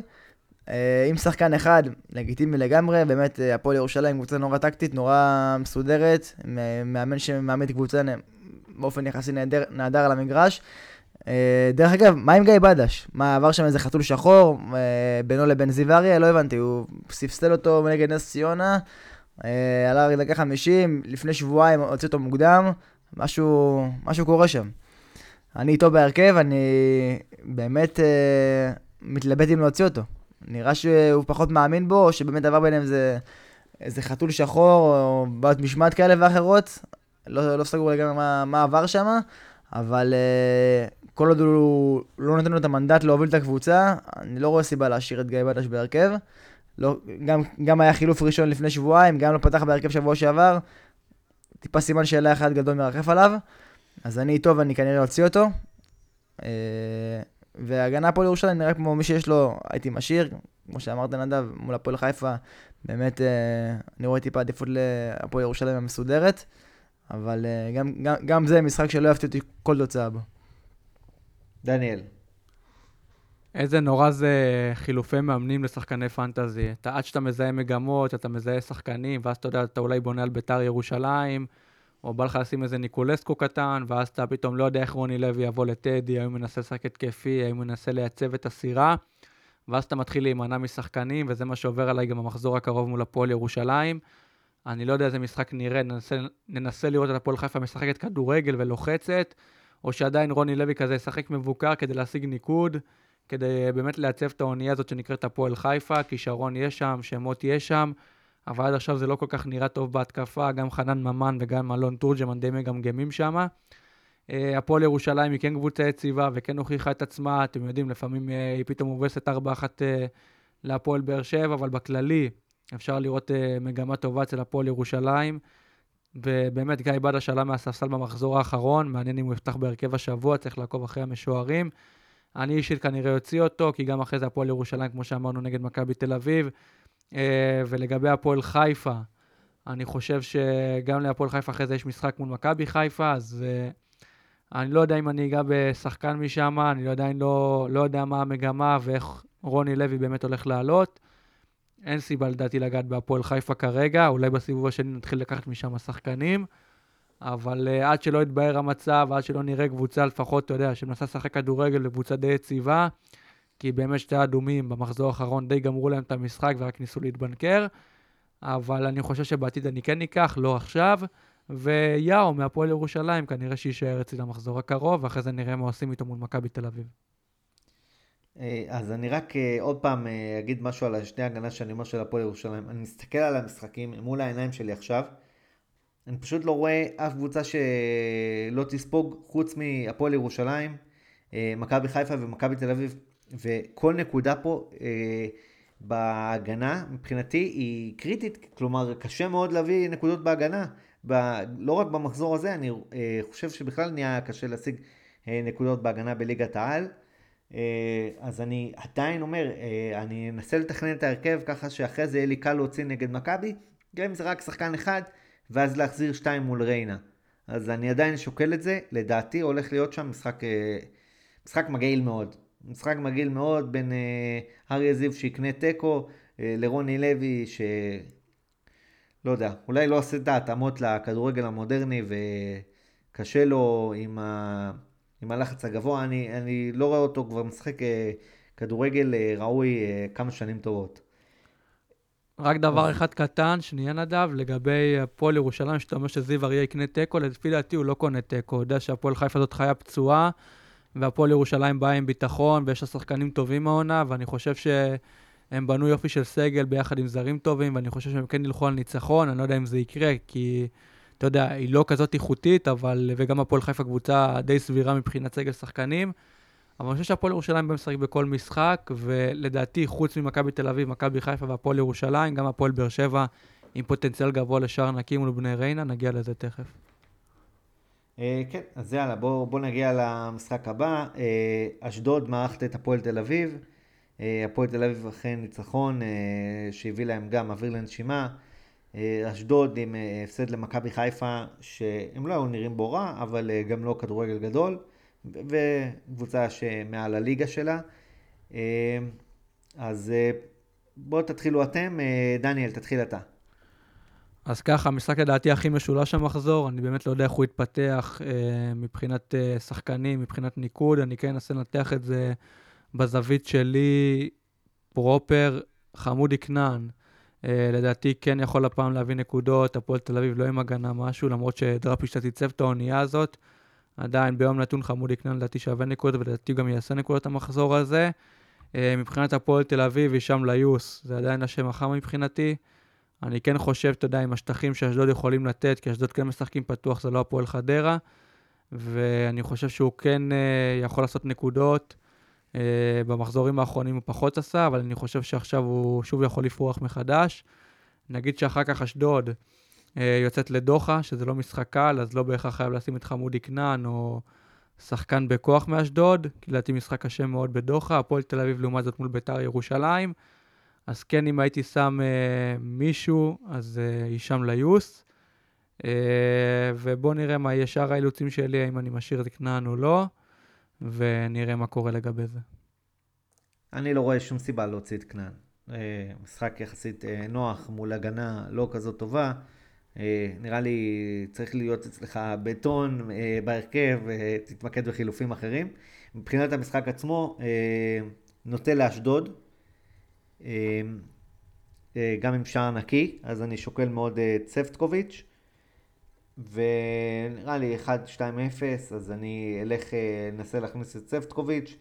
עם שחקן אחד, לגיטימי לגמרי, באמת הפועל ירושלים קבוצה נורא טקטית, נורא מסודרת, מאמן שמאמן קבוצה באופן יחסי נהדר, נהדר על המגרש. אה, דרך אגב, מה עם גיא בדש? מה, עבר שם איזה חתול שחור אה, בינו לבין זיו אריה? לא הבנתי, הוא ספסל אותו נגד נס ציונה, אה, עלה רק דקה 50, לפני שבועיים הוציא אותו מוקדם, משהו, משהו קורה שם. אני איתו בהרכב, אני באמת מתלבט אם להוציא אותו. נראה שהוא פחות מאמין בו, או שבאמת עבר ביניהם איזה, איזה חתול שחור, או בעיות משמעת כאלה ואחרות. לא, לא סגור לגמרי מה, מה עבר שם, אבל uh, כל עוד הוא לא נותן לו את המנדט להוביל את הקבוצה, אני לא רואה סיבה להשאיר את גיא בדש בהרכב. לא, גם, גם היה חילוף ראשון לפני שבועיים, גם לא פתח בהרכב שבוע שעבר. טיפה סימן שאלה אחד גדול מרחף עליו. אז אני איתו ואני כנראה אוציא אותו. Uh, והגנה פה לירושלים נראה כמו מי שיש לו, הייתי משאיר, כמו שאמרת נדב, מול הפועל חיפה, באמת uh, אני רואה טיפה עדיפות להפועל ירושלים המסודרת. אבל uh, גם, גם, גם זה משחק שלא אהבתי אותי כל תוצאה בו. דניאל. איזה נורא זה חילופי מאמנים לשחקני פנטזי. אתה, עד שאתה מזהה מגמות, אתה מזהה שחקנים, ואז אתה יודע, אתה אולי בונה על ביתר ירושלים, או בא לך לשים איזה ניקולסקו קטן, ואז אתה פתאום לא יודע איך רוני לוי יבוא לטדי, האם הוא מנסה לשחק התקפי, האם הוא מנסה לייצב את הסירה, ואז אתה מתחיל להימנע משחקנים, וזה מה שעובר עליי גם במחזור הקרוב מול הפועל ירושלים. אני לא יודע איזה משחק נראה, ננסה, ננסה לראות את הפועל חיפה משחקת כדורגל ולוחצת, או שעדיין רוני לוי כזה ישחק מבוקר כדי להשיג ניקוד, כדי באמת לייצב את האונייה הזאת שנקראת הפועל חיפה, כישרון יש שם, שמות יש שם, אבל עד עכשיו זה לא כל כך נראה טוב בהתקפה, גם חנן ממן וגם אלון תורג'מן די מגמגמים שם. אה, הפועל ירושלים היא כן קבוצה יציבה וכן הוכיחה את עצמה, אתם יודעים, לפעמים אה, היא פתאום מובסת 4-1 אה, להפועל באר שבע, אבל בכללי, אפשר לראות מגמה טובה אצל הפועל ירושלים. ובאמת, גיא בדש עלה מהספסל במחזור האחרון, מעניין אם הוא יפתח בהרכב השבוע, צריך לעקוב אחרי המשוערים. אני אישית כנראה אוציא אותו, כי גם אחרי זה הפועל ירושלים, כמו שאמרנו, נגד מכבי תל אביב. Uh, ולגבי הפועל חיפה, אני חושב שגם להפועל חיפה אחרי זה יש משחק מול מכבי חיפה, אז uh, אני לא יודע אם אני אגע בשחקן משם, אני עדיין לא, לא יודע מה המגמה ואיך רוני לוי באמת הולך לעלות. אין סיבה לדעתי לגעת בהפועל חיפה כרגע, אולי בסיבוב השני נתחיל לקחת משם שחקנים, אבל uh, עד שלא יתבהר המצב, עד שלא נראה קבוצה לפחות, אתה יודע, שמנסה לשחק כדורגל לקבוצה די יציבה, כי באמת שתי אדומים במחזור האחרון די גמרו להם את המשחק ורק ניסו להתבנקר, אבל אני חושב שבעתיד אני כן אקח, לא עכשיו, ויאו מהפועל ירושלים כנראה שיישאר אצלי למחזור הקרוב, ואחרי זה נראה מה עושים איתו מול מכבי תל אביב. אה, אז אני רק אה, עוד פעם אה, אגיד משהו על השני הגנה שאני אומר של הפועל ירושלים. אני מסתכל על המשחקים מול העיניים שלי עכשיו. אני פשוט לא רואה אף קבוצה שלא תספוג חוץ מהפועל ירושלים, מכבי חיפה ומכבי תל אביב. וכל נקודה פה בהגנה מבחינתי היא קריטית, כלומר קשה מאוד להביא נקודות בהגנה. ב, לא רק במחזור הזה, אני חושב שבכלל נהיה קשה להשיג נקודות בהגנה בליגת העל. אה, אז אני עדיין אומר, אה, אני אנסה לתכנן את ההרכב ככה שאחרי זה יהיה לי קל להוציא נגד מכבי, גם אם זה רק שחקן אחד, ואז להחזיר שתיים מול ריינה. אז אני עדיין שוקל את זה, לדעתי הולך להיות שם משחק, אה, משחק מגעיל מאוד. משחק מגעיל מאוד בין אריה זיו שיקנה תיקו לרוני לוי ש... לא יודע, אולי לא עושה את ההתאמות לכדורגל המודרני וקשה לו עם ה... עם הלחץ הגבוה, אני, אני לא רואה אותו כבר משחק אה, כדורגל אה, ראוי אה, כמה שנים טובות. רק דבר אחד קטן, שנייה נדב, לגבי הפועל ירושלים, שאתה אומר שזיו אריה יקנה תיקו, לפי דעתי הוא לא קונה תיקו, הוא יודע שהפועל חיפה זאת חיה פצועה, והפועל ירושלים באה עם ביטחון, ויש לה שחקנים טובים מהעונה, ואני חושב שהם בנו יופי של סגל ביחד עם זרים טובים, ואני חושב שהם כן ילכו על ניצחון, אני לא יודע אם זה יקרה, כי אתה יודע, היא לא כזאת איכותית, אבל, וגם הפועל חיפה קבוצה די סבירה מבחינת סגל שחקנים. אבל אני חושב שהפועל ירושלים בא משחק בכל משחק, ולדעתי, חוץ ממכבי תל אביב, מכבי חיפה והפועל ירושלים, גם הפועל באר שבע עם פוטנציאל גבוה לשער נקי מול בני ריינה, נגיע לזה תכף. אה, כן, אז יאללה, בואו בוא נגיע למשחק הבא. אה, אשדוד מערכת את הפועל תל אביב. אה, הפועל תל אביב אכן ניצחון שהביא להם גם אוויר לנשימה. אשדוד עם הפסד למכבי חיפה, שהם לא היו נראים בו רע, אבל גם לא כדורגל גדול, וקבוצה שמעל הליגה שלה. אז בואו תתחילו אתם, דניאל, תתחיל אתה. אז ככה, המשחק לדעתי הכי משולש המחזור, אני באמת לא יודע איך הוא יתפתח אה, מבחינת אה, שחקנים, מבחינת ניקוד, אני כן אנסה לנתח את זה בזווית שלי פרופר. חמודי כנען, Uh, לדעתי כן יכול הפעם להביא נקודות, הפועל תל אביב לא עם הגנה משהו, למרות שדראפיש קצת ייצב את האונייה הזאת. עדיין ביום נתון חמוד יקנה לדעתי שווה נקודות, ולדעתי גם יעשה נקודות המחזור הזה. Uh, מבחינת הפועל תל אביב, הישאם ליוס, זה עדיין השם החם מבחינתי. אני כן חושב, אתה יודע, עם השטחים שאשדוד יכולים לתת, כי אשדוד כן משחקים פתוח, זה לא הפועל חדרה. ואני חושב שהוא כן uh, יכול לעשות נקודות. Uh, במחזורים האחרונים הוא פחות עשה, אבל אני חושב שעכשיו הוא שוב יכול לפרוח מחדש. נגיד שאחר כך אשדוד uh, יוצאת לדוחה, שזה לא משחק קל, אז לא בהכרח חייב לשים את חמודי כנען או שחקן בכוח מאשדוד, כי לדעתי משחק קשה מאוד בדוחה. הפועל תל אביב לעומת זאת מול ביתר ירושלים. אז כן, אם הייתי שם uh, מישהו, אז uh, הישאם ליוס. Uh, ובואו נראה מה יהיה שאר האילוצים שלי, האם אני משאיר את כנען או לא. ונראה מה קורה לגבי זה. אני לא רואה שום סיבה להוציא את כנען. אה, משחק יחסית אה, נוח מול הגנה לא כזאת טובה. אה, נראה לי צריך להיות אצלך בטון בהרכב, תתמקד בחילופים אחרים. מבחינת המשחק עצמו, נוטה לאשדוד, גם עם שער נקי, אז אני שוקל מאוד צפטקוביץ'. ונראה לי 1-2-0, אז אני אלך, אה, אנסה להכניס את צפטקוביץ'.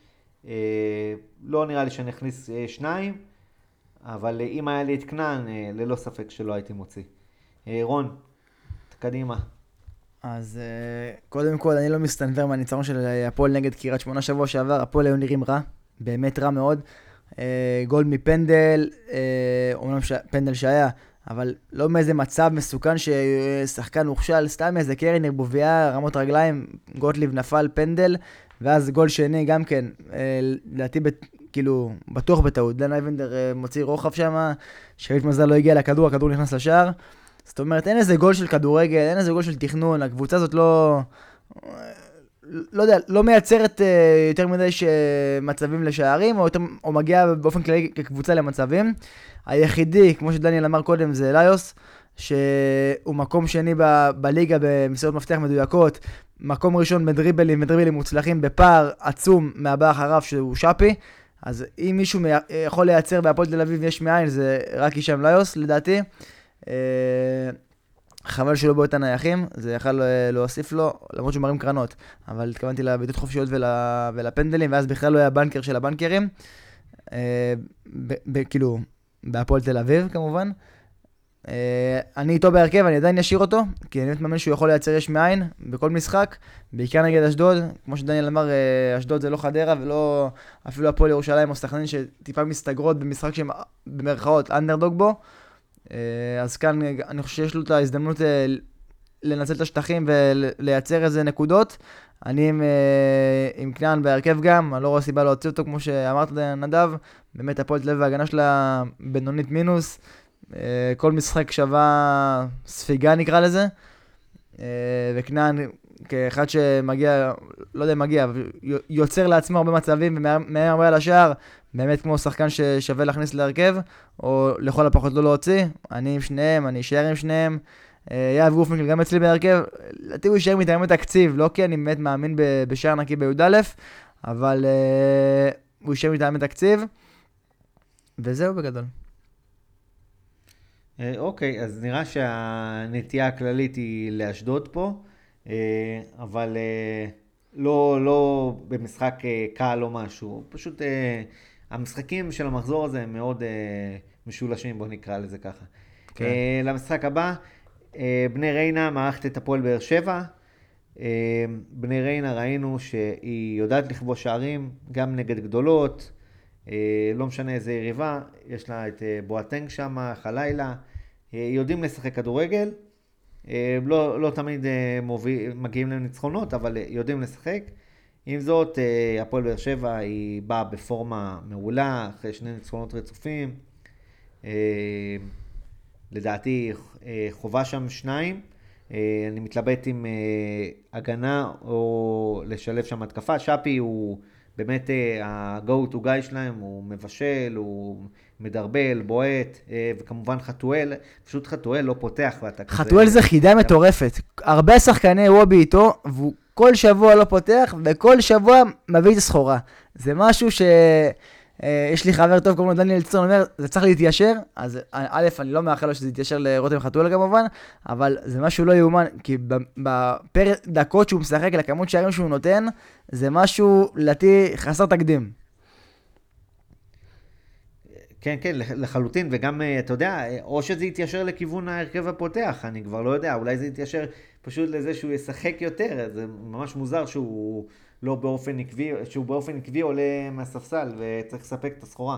אה, לא נראה לי שאני אכניס אה, שניים, אבל אם היה לי את כנען, ללא ספק שלא הייתי מוציא. רון, קדימה. אז קודם כל, אני לא מסתנוור מהניצחון של הפועל נגד קריית שמונה שבוע שעבר, הפועל היו נראים רע, באמת רע מאוד. גול מפנדל, אומנם פנדל שהיה, אבל לא מאיזה מצב מסוכן ששחקן הוכשל, סתם איזה קרן ערבוביה, רמות רגליים, גוטליב נפל פנדל, ואז גול שני גם כן, אה, לדעתי, כאילו, בטוח בטעות. דן אייבנדר אה, מוציא רוחב שם, שרית מזל לא הגיע לכדור, הכדור נכנס לשער. זאת אומרת, אין איזה גול של כדורגל, אין איזה גול של תכנון, הקבוצה הזאת לא... לא יודע, לא מייצרת אה, יותר מדי. מצבים לשערים, או, יותר, או מגיעה באופן כללי כקבוצה למצבים. היחידי, כמו שדניאל אמר קודם, זה אליוס, שהוא מקום שני ב... בליגה במסירות מפתח מדויקות, מקום ראשון בדריבלים, בדריבלים מוצלחים, בפער עצום מהבא אחריו, שהוא שפי. אז אם מישהו מי... יכול לייצר בהפועל תל אביב יש מאין, זה רק הישאם ליוס, לדעתי. אה, חבל שהוא לא בועט הנייחים, זה יכל אה, להוסיף לו, למרות שהוא מרים קרנות. אבל התכוונתי לבעיטות חופשיות ול, ולפנדלים, ואז בכלל לא היה בנקר של הבנקרים. אה, ב, ב, כאילו, בהפועל תל אביב כמובן. אה, אני איתו בהרכב, אני עדיין אשאיר אותו, כי אני באמת מאמין שהוא יכול לייצר יש מאין בכל משחק, בעיקר נגד אשדוד. כמו שדניאל אמר, אה, אשדוד זה לא חדרה ולא אפילו הפועל ירושלים או סכנין שטיפה מסתגרות במשחק שהם במרכאות אנדרדוג בו. אה, אז כאן אני חושב שיש לו את ההזדמנות אה, לנצל את השטחים ולייצר איזה נקודות. אני עם, אה, עם כנען בהרכב גם, אני לא רואה סיבה להוציא אותו כמו שאמרת נדב. באמת הפועל תל אביב וההגנה שלה בינונית מינוס. כל משחק שווה ספיגה נקרא לזה. וכנען כאחד שמגיע, לא יודע אם מגיע, יוצר לעצמו הרבה מצבים ומאיים הרבה על השער, באמת כמו שחקן ששווה להכניס להרכב, או לכל הפחות לא להוציא. אני עם שניהם, אני אשאר עם שניהם. אה, יאב גופנקל גם אצלי בהרכב, לדעתי הוא יישאר מטעמי תקציב, לא כי אני באמת מאמין בשער נקי בי"א, אבל uh, הוא יישאר מטעמי תקציב, וזהו בגדול. אה, אוקיי, אז נראה שהנטייה הכללית היא לאשדוד פה, אבל לא, לא במשחק קל או משהו, פשוט המשחקים של המחזור הזה הם מאוד uh, משולשים, בואו נקרא לזה ככה. כן. Uh, למשחק הבא, uh, בני ריינה מערכת את הפועל באר שבע. Uh, בני ריינה ראינו שהיא יודעת לכבוש שערים, גם נגד גדולות, uh, לא משנה איזה יריבה, יש לה את uh, בואטנג שם, חלילה, uh, יודעים לשחק כדורגל. Uh, לא, לא תמיד uh, מוביל, מגיעים לניצחונות, אבל uh, יודעים לשחק. עם זאת, אה, הפועל באר שבע היא באה בפורמה מעולה, אחרי שני ניצחונות רצופים. אה, לדעתי אה, חובה שם שניים. אני מתלבט עם הגנה או לשלב שם התקפה. שפי הוא באמת ה-go to guy שלהם, הוא מבשל, הוא מדרבל, בועט, וכמובן חתואל, פשוט חתואל לא פותח ואתה כזה... חתואל זה חידה מטורפת. הרבה שחקני וובי איתו, והוא כל שבוע לא פותח, וכל שבוע מביא את הסחורה. זה משהו ש... אה, יש לי חבר טוב, קוראים לו דניאל צאן, אומר, זה צריך להתיישר, אז א', אני לא מאחל לו שזה יתיישר לרותם חתואל כמובן, אבל זה משהו לא יאומן, כי בפר דקות שהוא משחק, לכמות שערים שהוא נותן, זה משהו, לדעתי, חסר תקדים. כן, כן, לחלוטין, וגם, אה, אתה יודע, או שזה יתיישר לכיוון ההרכב הפותח, אני כבר לא יודע, אולי זה יתיישר פשוט לזה שהוא ישחק יותר, זה ממש מוזר שהוא לא באופן עקבי, שהוא באופן עקבי עולה מהספסל וצריך לספק את הסחורה.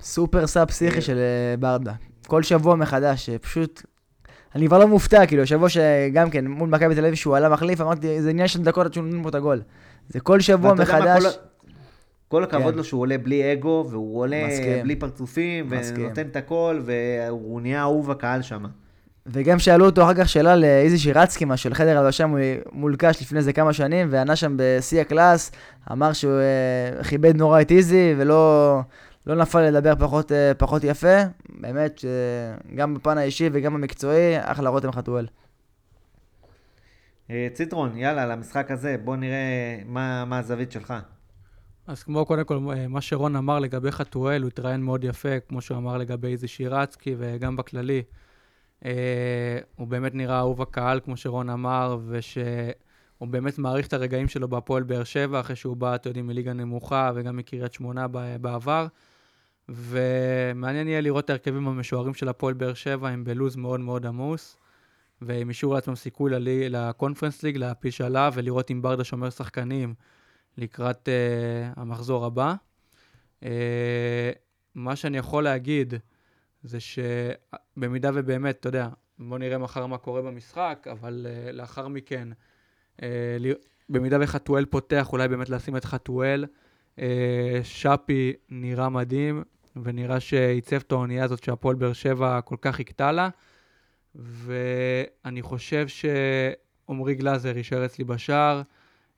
סופר סאב פסיכי אה. של אה, ברדה. כל שבוע מחדש, פשוט... אני כבר לא מופתע, כאילו, שבוע שגם כן, מול מכבי תל אביב שהוא עלה מחליף, אמרתי, זה עניין של דקות עד שהוא נותן פה את הגול. זה כל שבוע מחדש. כל הכבוד כן. לו שהוא עולה בלי אגו, והוא עולה מסכים. בלי פרצופים, מסכים. ונותן את הכל, והוא נהיה אהוב הקהל שם. וגם שאלו אותו אחר כך שאלה לאיזי שירצקי, מה של חדר הלבשה מול קאש לפני איזה כמה שנים, וענה שם בשיא הקלאס, אמר שהוא uh, כיבד נורא את איזי, ולא לא נפל לדבר פחות, uh, פחות יפה. באמת, שגם בפן האישי וגם המקצועי, אחלה רותם חתואל. ציטרון, יאללה, למשחק הזה, בוא נראה מה, מה הזווית שלך. אז כמו קודם כל, מה שרון אמר לגבי חתואל, הוא התראיין מאוד יפה, כמו שהוא אמר לגבי איזה שירצקי, וגם בכללי. אה, הוא באמת נראה אהוב הקהל, כמו שרון אמר, ושהוא באמת מעריך את הרגעים שלו בהפועל באר שבע, אחרי שהוא בא, אתם יודעים, מליגה נמוכה, וגם מקריית שמונה בעבר. ומעניין יהיה לראות את ההרכבים המשוערים של הפועל באר שבע, הם בלוז מאוד מאוד עמוס, והם אישרו לעצמם סיכוי לקונפרנס ליג, להפיש עליו, ולראות אם ברדה שומר שחקנים. לקראת uh, המחזור הבא. Uh, מה שאני יכול להגיד זה שבמידה ובאמת, אתה יודע, בוא נראה מחר מה קורה במשחק, אבל uh, לאחר מכן, uh, במידה וחתואל פותח, אולי באמת לשים את חתואל. Uh, שפי נראה מדהים, ונראה שעיצב את האונייה הזאת שהפועל באר שבע כל כך חיכתה לה. ואני חושב שעמרי גלאזר יישאר אצלי בשער.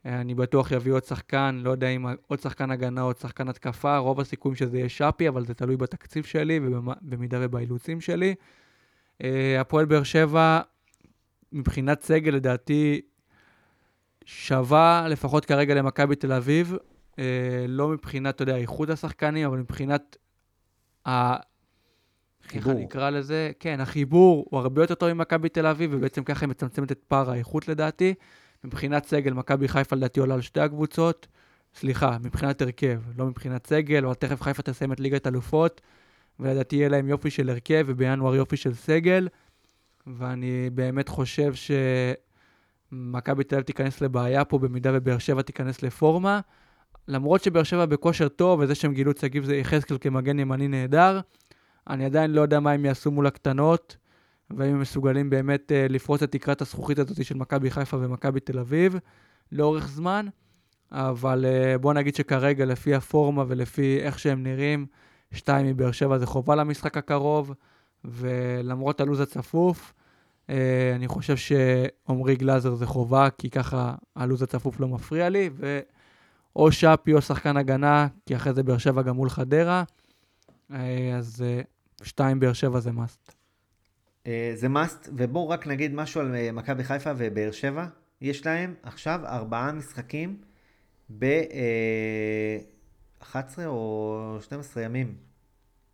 אני בטוח יביא עוד שחקן, לא יודע אם עוד שחקן הגנה או עוד שחקן התקפה, רוב הסיכויים שזה יהיה שפי, אבל זה תלוי בתקציב שלי ובמידה ובאילוצים שלי. אה, הפועל באר שבע, מבחינת סגל, לדעתי, שווה לפחות כרגע למכבי תל אביב, אה, לא מבחינת, אתה יודע, איכות השחקנים, אבל מבחינת ה... חיבור. איך אני אקרא לזה? כן, החיבור הוא הרבה יותר טוב ממכבי תל אביב, ובעצם ככה היא מצמצמת את פער האיכות לדעתי. מבחינת סגל, מכבי חיפה לדעתי עולה על שתי הקבוצות. סליחה, מבחינת הרכב, לא מבחינת סגל, אבל תכף חיפה תסיים את ליגת אלופות, ולדעתי יהיה להם יופי של הרכב, ובינואר יופי של סגל. ואני באמת חושב שמכבי תל אביב תיכנס לבעיה פה, במידה ובאר שבע תיכנס לפורמה. למרות שבאר שבע בכושר טוב, וזה שהם גילו את שגיב יחזקאל כמגן ימני נהדר, אני עדיין לא יודע מה הם יעשו מול הקטנות, והאם הם מסוגלים באמת uh, לפרוץ את תקרת הזכוכית הזאת של מכבי חיפה ומכבי תל אביב לאורך זמן. אבל uh, בוא נגיד שכרגע, לפי הפורמה ולפי איך שהם נראים, שתיים מבאר שבע זה חובה למשחק הקרוב, ולמרות הלו"ז הצפוף, uh, אני חושב שעמרי גלאזר זה חובה, כי ככה הלו"ז הצפוף לא מפריע לי, ואו שפי או שחקן הגנה, כי אחרי זה באר שבע גם מול חדרה. אה, אז אה, שתיים באר שבע זה מאסט. אה, זה מאסט, ובואו רק נגיד משהו על מכבי חיפה ובאר שבע. יש להם עכשיו ארבעה משחקים ב-11 או 12 ימים,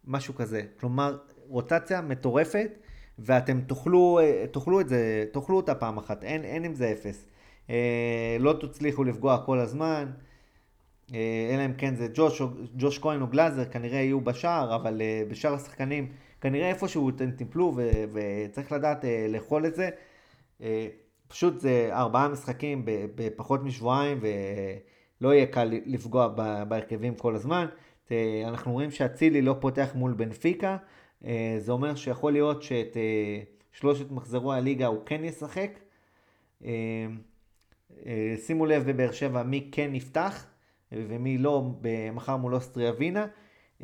משהו כזה. כלומר, רוטציה מטורפת, ואתם תאכלו, תאכלו את זה, תאכלו אותה פעם אחת, אין, אין עם זה אפס. לא תצליחו לפגוע כל הזמן. אה, אלא אם כן זה ג'וש, ג'וש כהן או גלאזר, כנראה יהיו בשער, אבל בשאר השחקנים, כנראה איפשהו אתם תיפלו וצריך לדעת uh, לאכול את זה. Uh, פשוט זה ארבעה משחקים בפחות משבועיים ולא יהיה קל לפגוע בהרכבים כל הזמן. Uh, אנחנו רואים שאצילי לא פותח מול בנפיקה, uh, זה אומר שיכול להיות שאת uh, שלושת מחזרו הליגה הוא כן ישחק. Uh, uh, שימו לב בבאר שבע מי כן יפתח. ומי לא מחר מול אוסטריה ווינה.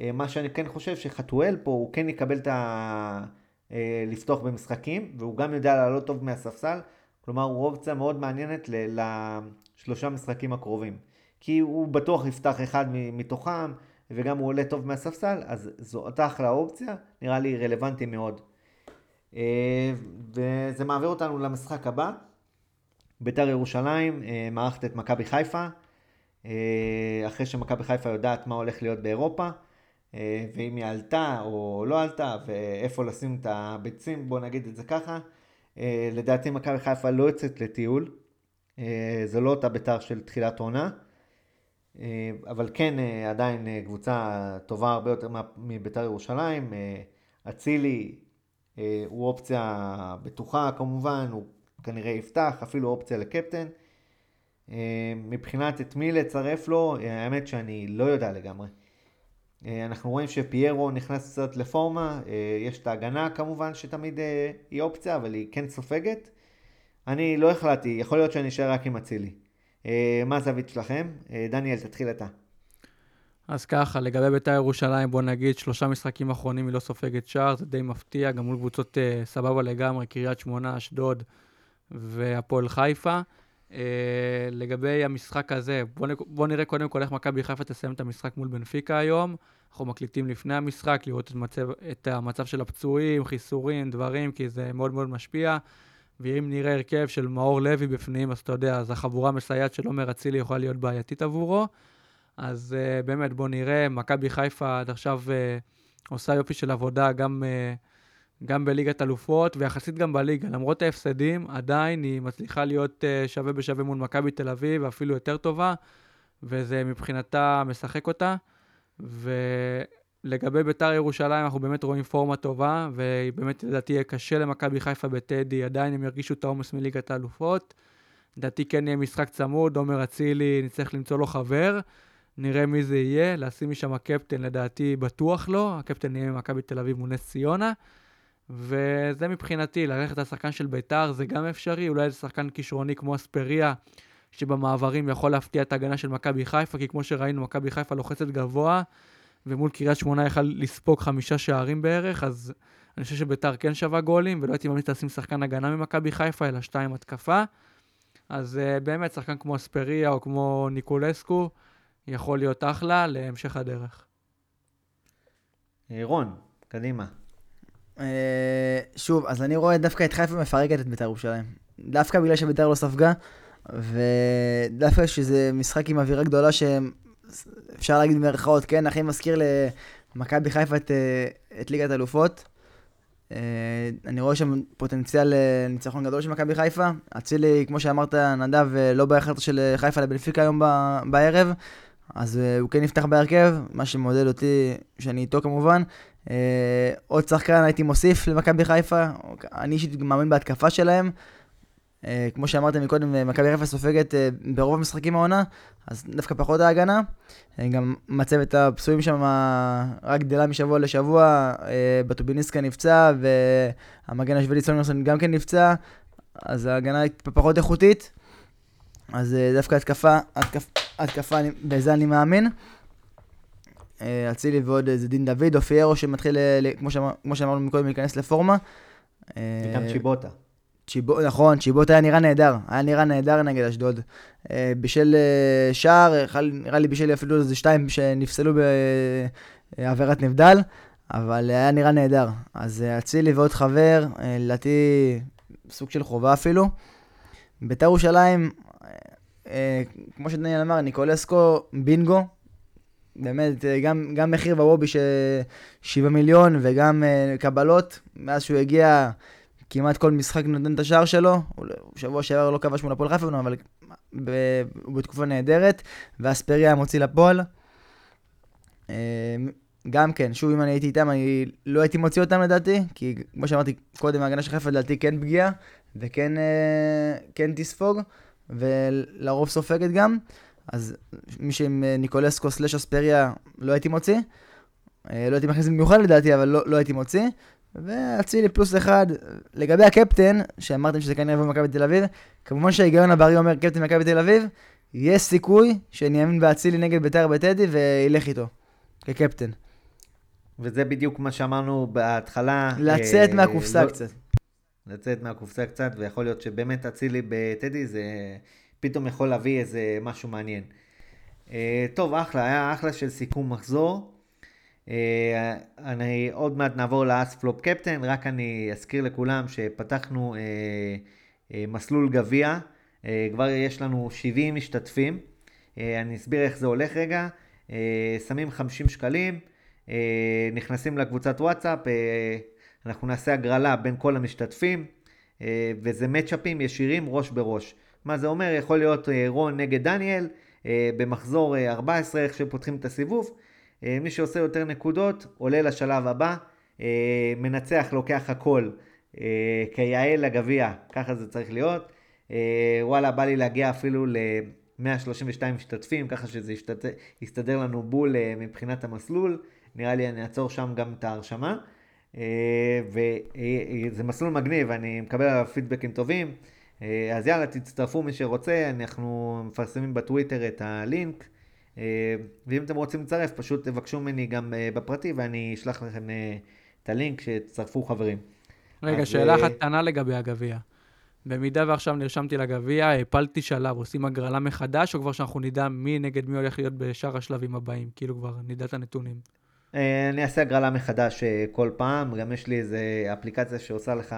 אה, מה שאני כן חושב שחתואל פה הוא כן יקבל את ה... אה, לפתוח במשחקים והוא גם יודע לעלות טוב מהספסל. כלומר הוא אופציה מאוד מעניינת לשלושה משחקים הקרובים. כי הוא בטוח יפתח אחד מתוכם וגם הוא עולה טוב מהספסל אז זו אותה אחלה אופציה, נראה לי רלוונטי מאוד. אה, וזה מעביר אותנו למשחק הבא. בית"ר ירושלים מערכת את מכבי חיפה. אחרי שמכבי חיפה יודעת מה הולך להיות באירופה, ואם היא עלתה או לא עלתה, ואיפה לשים את הביצים, בואו נגיד את זה ככה. אה, לדעתי מכבי חיפה לא יוצאת לטיול, זה לא אותה בית"ר של תחילת עונה, אבל כן עדיין קבוצה טובה הרבה יותר מבית"ר ירושלים. אצילי הוא אופציה בטוחה כמובן, הוא כנראה יפתח, אפילו אופציה לקפטן. אה, מבחינת את מי לצרף לו, אה, האמת שאני לא יודע לגמרי. אה, אנחנו רואים שפיירו נכנס קצת לפורמה, יש את ההגנה כמובן שתמיד היא אופציה, אבל היא כן סופגת. אני לא החלטתי, יכול להיות שאני אשאר רק עם אצילי. מה הזווית שלכם? דניאל, תתחיל אתה. אז ככה, לגבי בית"ר ירושלים, בוא נגיד, שלושה משחקים אחרונים היא לא סופגת שער, זה די מפתיע, גם מול קבוצות סבבה לגמרי, קריית שמונה, אשדוד והפועל חיפה. Uh, לגבי המשחק הזה, בואו בוא נראה קודם כל איך מכבי חיפה תסיים את המשחק מול בנפיקה היום. אנחנו מקליטים לפני המשחק, לראות את, מצב, את המצב של הפצועים, חיסורים, דברים, כי זה מאוד מאוד משפיע. ואם נראה הרכב של מאור לוי בפנים, אז אתה יודע, אז החבורה המסייעת של עומר אצילי יכולה להיות בעייתית עבורו. אז uh, באמת, בואו נראה, מכבי חיפה עד עכשיו uh, עושה יופי של עבודה, גם... Uh, גם בליגת אלופות, ויחסית גם בליגה. למרות ההפסדים, עדיין היא מצליחה להיות uh, שווה בשווה מול מכבי תל אביב, ואפילו יותר טובה, וזה מבחינתה משחק אותה. ולגבי ביתר ירושלים, אנחנו באמת רואים פורמה טובה, ובאמת לדעתי יהיה קשה למכבי חיפה בטדי, עדיין הם ירגישו את העומס מליגת האלופות. לדעתי כן יהיה משחק צמוד, עומר אצילי, נצטרך למצוא לו חבר. נראה מי זה יהיה, לשים משם הקפטן, לדעתי בטוח לא, הקפטן יהיה ממכבי תל אביב מול נס ציונה. וזה מבחינתי, ללכת לשחקן של ביתר זה גם אפשרי, אולי זה שחקן כישרוני כמו אספריה, שבמעברים יכול להפתיע את ההגנה של מכבי חיפה, כי כמו שראינו, מכבי חיפה לוחצת גבוה, ומול קריית שמונה יכל לספוג חמישה שערים בערך, אז אני חושב שביתר כן שווה גולים, ולא הייתי ממליץ לשים שחקן הגנה ממכבי חיפה, אלא שתיים התקפה. אז uh, באמת, שחקן כמו אספריה או כמו ניקולסקו, יכול להיות אחלה להמשך הדרך. אה, רון, קדימה. אה, שוב, אז אני רואה דווקא את חיפה מפרקת את בית"ר ירושלים. דווקא בגלל שבית"ר לא ספגה, ודווקא שזה משחק עם אווירה גדולה שאפשר להגיד במרכאות, כן, הכי מזכיר למכבי חיפה את, אה, את ליגת אלופות. אני רואה שם פוטנציאל ניצחון גדול של מכבי חיפה. אצילי, כמו שאמרת, נדב, לא ביחד של חיפה לבנפיקה היום בערב. אז הוא כן נפתח בהרכב, מה שמעודד אותי, שאני איתו כמובן. עוד שחקן הייתי מוסיף למכבי חיפה, אני אישית מאמין בהתקפה שלהם. Uh, כמו שאמרתם מקודם, מכבי חיפה סופגת uh, ברוב המשחקים העונה, אז דווקא פחות ההגנה. גם מצבת הפצועים שם רק גדלה משבוע לשבוע, בטוביניסקה נפצע, והמגן השוודי סולמרסון גם כן נפצע, אז ההגנה היא פחות איכותית. אז דווקא התקפה, התקפה... התקפה, בזה אני מאמין. אה, אצילי ועוד איזה דין דוד, או פיירו שמתחיל, כמו שאמרנו מקודם, להיכנס לפורמה. וגם אה, צ'יבוטה. צ'יבו, נכון, צ'יבוטה היה נראה נהדר, היה נראה נהדר נגד אשדוד. אה, בשל שער, נראה לי בשל אפילו איזה שתיים שנפסלו בעבירת נבדל, אבל היה נראה נהדר. אז אצילי ועוד חבר, לדעתי סוג של חובה אפילו. בית"ר ירושלים, אה, כמו שדניאל אמר, ניקולסקו בינגו. באמת, אה, גם, גם מחיר בוובי של 7 מיליון וגם קבלות. מאז שהוא הגיע, כמעט כל משחק נותן את השער שלו. הוא שבוע שעבר לא כבש מול הפועל חיפה, אבל הוא בתקופה נהדרת. ואספריה מוציא לפועל. Uh, גם כן, שוב, אם אני הייתי איתם, אני לא הייתי מוציא אותם לדעתי, כי כמו שאמרתי קודם, ההגנה של חיפה לדעתי כן פגיעה, וכן uh, כן תספוג. ולרוב סופגת גם. אז מי שעם אה, ניקולסקו סלש אספריה לא הייתי מוציא. אה, לא הייתי מכניס במיוחד לדעתי, אבל לא, לא הייתי מוציא. ואצילי פלוס אחד. לגבי הקפטן, שאמרתם שזה כנראה יבוא במכבי תל אביב, כמובן שההיגיון הבריא אומר קפטן מכבי תל אביב, יש סיכוי שאני אאמין באצילי נגד בית"ר בטדי וילך איתו, כקפטן. וזה בדיוק מה שאמרנו בהתחלה. לצאת אה, מהקופסה לא, קצת. לצאת מהקופסה קצת, ויכול להיות שבאמת אצילי בטדי זה פתאום יכול להביא איזה משהו מעניין. Uh, טוב, אחלה, היה אחלה של סיכום מחזור. Uh, אני עוד מעט נעבור לאס פלופ קפטן, רק אני אזכיר לכולם שפתחנו uh, uh, מסלול גביע, uh, כבר יש לנו 70 משתתפים. Uh, אני אסביר איך זה הולך רגע. Uh, שמים 50 שקלים, uh, נכנסים לקבוצת וואטסאפ, uh, אנחנו נעשה הגרלה בין כל המשתתפים, אה, וזה מצ'אפים ישירים ראש בראש. מה זה אומר? יכול להיות אה, רון נגד דניאל, אה, במחזור 14, איך שפותחים את הסיבוב. מי שעושה יותר נקודות, עולה לשלב הבא, מנצח לוקח הכל, כיאה לגביע, ככה זה צריך להיות. וואלה, בא לי להגיע אפילו ל-132 משתתפים, ככה שזה יסתדר, יסתדר לנו בול מבחינת המסלול. נראה לי אני אעצור שם גם את ההרשמה. אה, וזה מסלול מגניב, אני מקבל עליו פידבקים טובים. אה, אז יאללה, תצטרפו מי שרוצה, אנחנו מפרסמים בטוויטר את הלינק. אה, ואם אתם רוצים לצרף, פשוט תבקשו ממני גם בפרטי ואני אשלח לכם את הלינק שתצטרפו חברים. רגע, אז... שאלה אחת קטנה לגבי הגביע. במידה ועכשיו נרשמתי לגביע, הפלתי שלב, עושים הגרלה מחדש, או כבר שאנחנו נדע מי נגד מי הולך להיות בשאר השלבים הבאים? כאילו כבר נדע את הנתונים. אה, אני אעשה הגרלה מחדש אה, כל פעם, גם יש לי איזה אפליקציה שעושה לך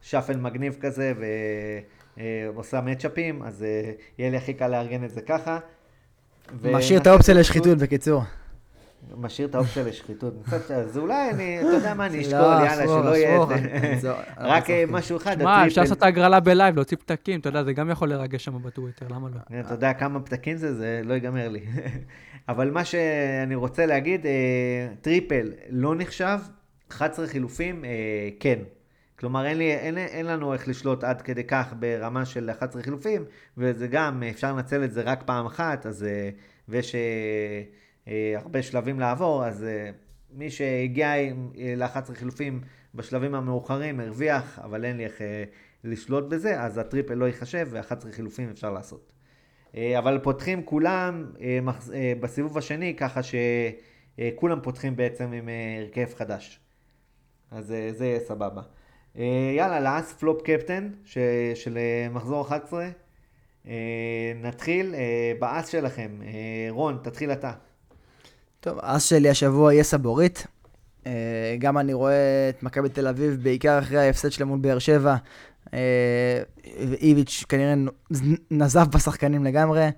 shuffle מגניב כזה ועושה מצ'אפים, אז אה, יהיה לי הכי קל לארגן את זה ככה. משאיר את האופציה לשחיתות בקיצור. משאיר את האופציה לשחיתות. אז אולי אני, אתה יודע מה, אני אשקול, לא, יאללה, שלא יהיה את זה. רק משהו אחד, מה, אפשר לעשות את ההגרלה בלייב, להוציא פתקים, אתה יודע, זה גם יכול לרגש שם בטוויטר, למה לא? אתה יודע כמה פתקים זה, זה לא ייגמר לי. אבל מה שאני רוצה להגיד, אה, triple לא נחשב, 11 חילופים אה, כן. כלומר, אין, לי, אין, אין לנו איך לשלוט עד כדי כך ברמה של 11 חילופים, וזה גם, אפשר לנצל את זה רק פעם אחת, אז, אה, ויש הרבה שלבים לעבור, אז מי שהגיע ל-11 חילופים בשלבים המאוחרים הרוויח, אבל אין לי איך לשלוט בזה, אז הטריפל לא ייחשב, ו-11 חילופים אפשר לעשות. אה, אבל פותחים כולם אה, אה, בסיבוב השני, ככה שכולם פותחים בעצם עם הרכב חדש. אז זה יהיה סבבה. יאללה, לאס פלופ קפטן של מחזור 11. אה, נתחיל אה, באס שלכם. אה, רון, תתחיל אתה. טוב, האס שלי השבוע יהיה סבורית. אה, גם אני רואה את מכבי תל אביב, בעיקר אחרי ההפסד שלהם מול באר שבע. אה, איביץ' כנראה נזף בשחקנים לגמרי.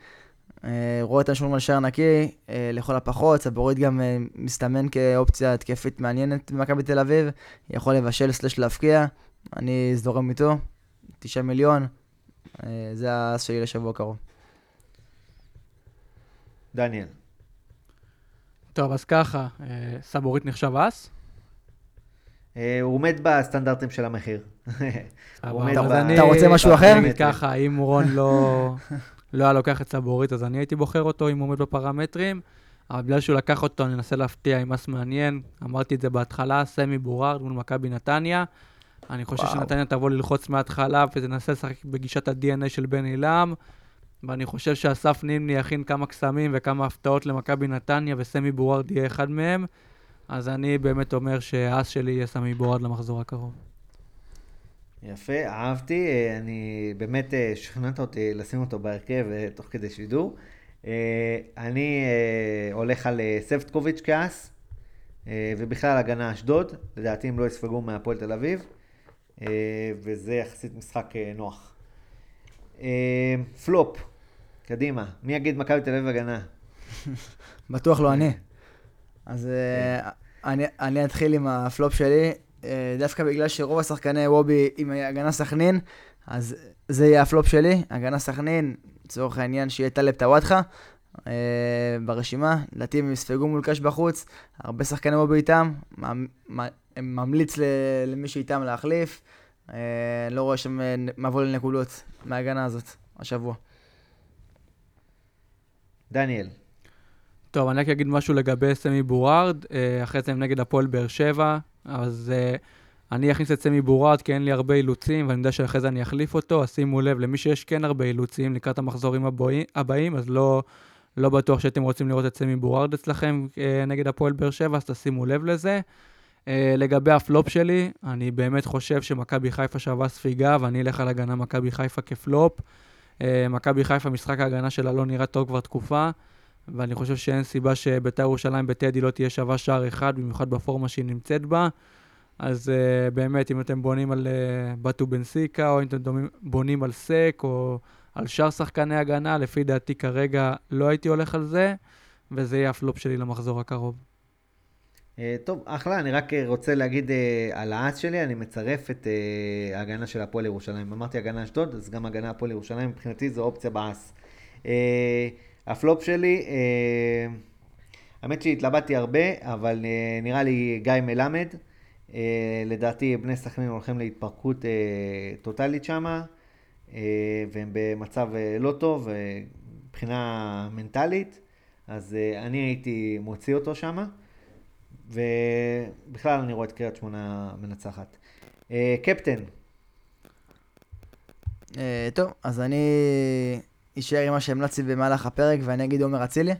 אה, רואה אותם שומרים על שער נקי, אה, לכל הפחות. סבורית גם אה, מסתמן כאופציה התקפית מעניינת במכבי תל אביב. יכול לבשל סלש להפקיע. אני זורם איתו. תשעה מיליון. זה האס שלי לשבוע הקרוב. דניאל. טוב, אז ככה, סבורית נחשב אס? הוא עומד בסטנדרטים של המחיר. אתה רוצה משהו אחר? ככה, אם רון לא לא היה לוקח את סבורית, אז אני הייתי בוחר אותו אם הוא עומד בפרמטרים. אבל בגלל שהוא לקח אותו, אני אנסה להפתיע עם מס מעניין. אמרתי את זה בהתחלה, סמי בורארד מול מכבי נתניה. אני חושב וואו. שנתניה תבוא ללחוץ מההתחלה ותנסה לשחק בגישת ה-DNA של בן עילם. ואני חושב שאסף נימני יכין כמה קסמים וכמה הפתעות למכבי נתניה, וסמי בורארד יהיה אחד מהם. אז אני באמת אומר שהאס שלי יהיה סמי בורארד למחזור הקרוב. יפה, אהבתי. אה, אני באמת אה, שכנעת אותי לשים אותו בהרכב אה, תוך כדי שידור. אני הולך על סבטקוביץ' כעס, ובכלל הגנה אשדוד. לדעתי הם לא יספגו מהפועל תל אביב, וזה יחסית משחק נוח. פלופ, קדימה. מי יגיד מכבי תל אביב הגנה? בטוח לא אני. אז אני, אתחיל עם הפלופ שלי, דווקא בגלל שרוב השחקני וובי עם הגנה סכנין, אז זה יהיה הפלופ שלי, הגנה סכנין, לצורך העניין שיהיה טאלב טוואטחה אה, ברשימה, לדעתי הם יספגו מול ק"ש בחוץ, הרבה שחקני וובי איתם, ממליץ ל- למי שאיתם להחליף, אה, לא רואה שם אה, מבוא לנקודות מההגנה הזאת השבוע. דניאל. טוב, אני רק אגיד משהו לגבי סמי בורארד, אה, אחרי זה הם נגד הפועל באר שבע, אז אה, אני אכניס את סמי בורארד כי אין לי הרבה אילוצים, ואני יודע שאחרי זה אני אחליף אותו, אז שימו לב, למי שיש כן הרבה אילוצים לקראת המחזורים הבואי- הבאים, אז לא, לא בטוח שאתם רוצים לראות את סמי בורארד אצלכם אה, נגד הפועל באר שבע, אז תשימו לב לזה. אה, לגבי הפלופ שלי, אני באמת חושב שמכבי חיפה שווה ספיגה, ואני אלך על הגנה מכבי חיפה כפלופ. אה, מכבי חיפה, משחק ההגנה שלה לא נראה טוב כבר תקופה. ואני חושב שאין סיבה שביתר ירושלים בטדי לא תהיה שווה שער אחד, במיוחד בפורמה שהיא נמצאת בה. אז uh, באמת, אם אתם בונים על uh, בטו בנסיקה, או אם אתם דומים, בונים על סק, או על שאר שחקני הגנה, לפי דעתי כרגע לא הייתי הולך על זה, וזה יהיה הפלופ שלי למחזור הקרוב. אה, טוב, אחלה, אני רק רוצה להגיד אה, על האס שלי, אני מצרף את אה, ההגנה של הפועל ירושלים. אמרתי הגנה אשדוד, אז גם הגנה הפועל ירושלים, מבחינתי זו אופציה באס. הפלופ שלי, אה, האמת שהתלבטתי הרבה, אבל אה, נראה לי גיא מלמד. אה, לדעתי בני סכנין הולכים להתפרקות טוטאלית שמה, והם במצב לא טוב מבחינה מנטלית, אז אני הייתי מוציא אותו שמה. ובכלל אני רואה את קריית שמונה מנצחת. קפטן, טוב, אז אני אשאר עם מה שהמלצתי במהלך הפרק, ואני אגיד עומר אצילי.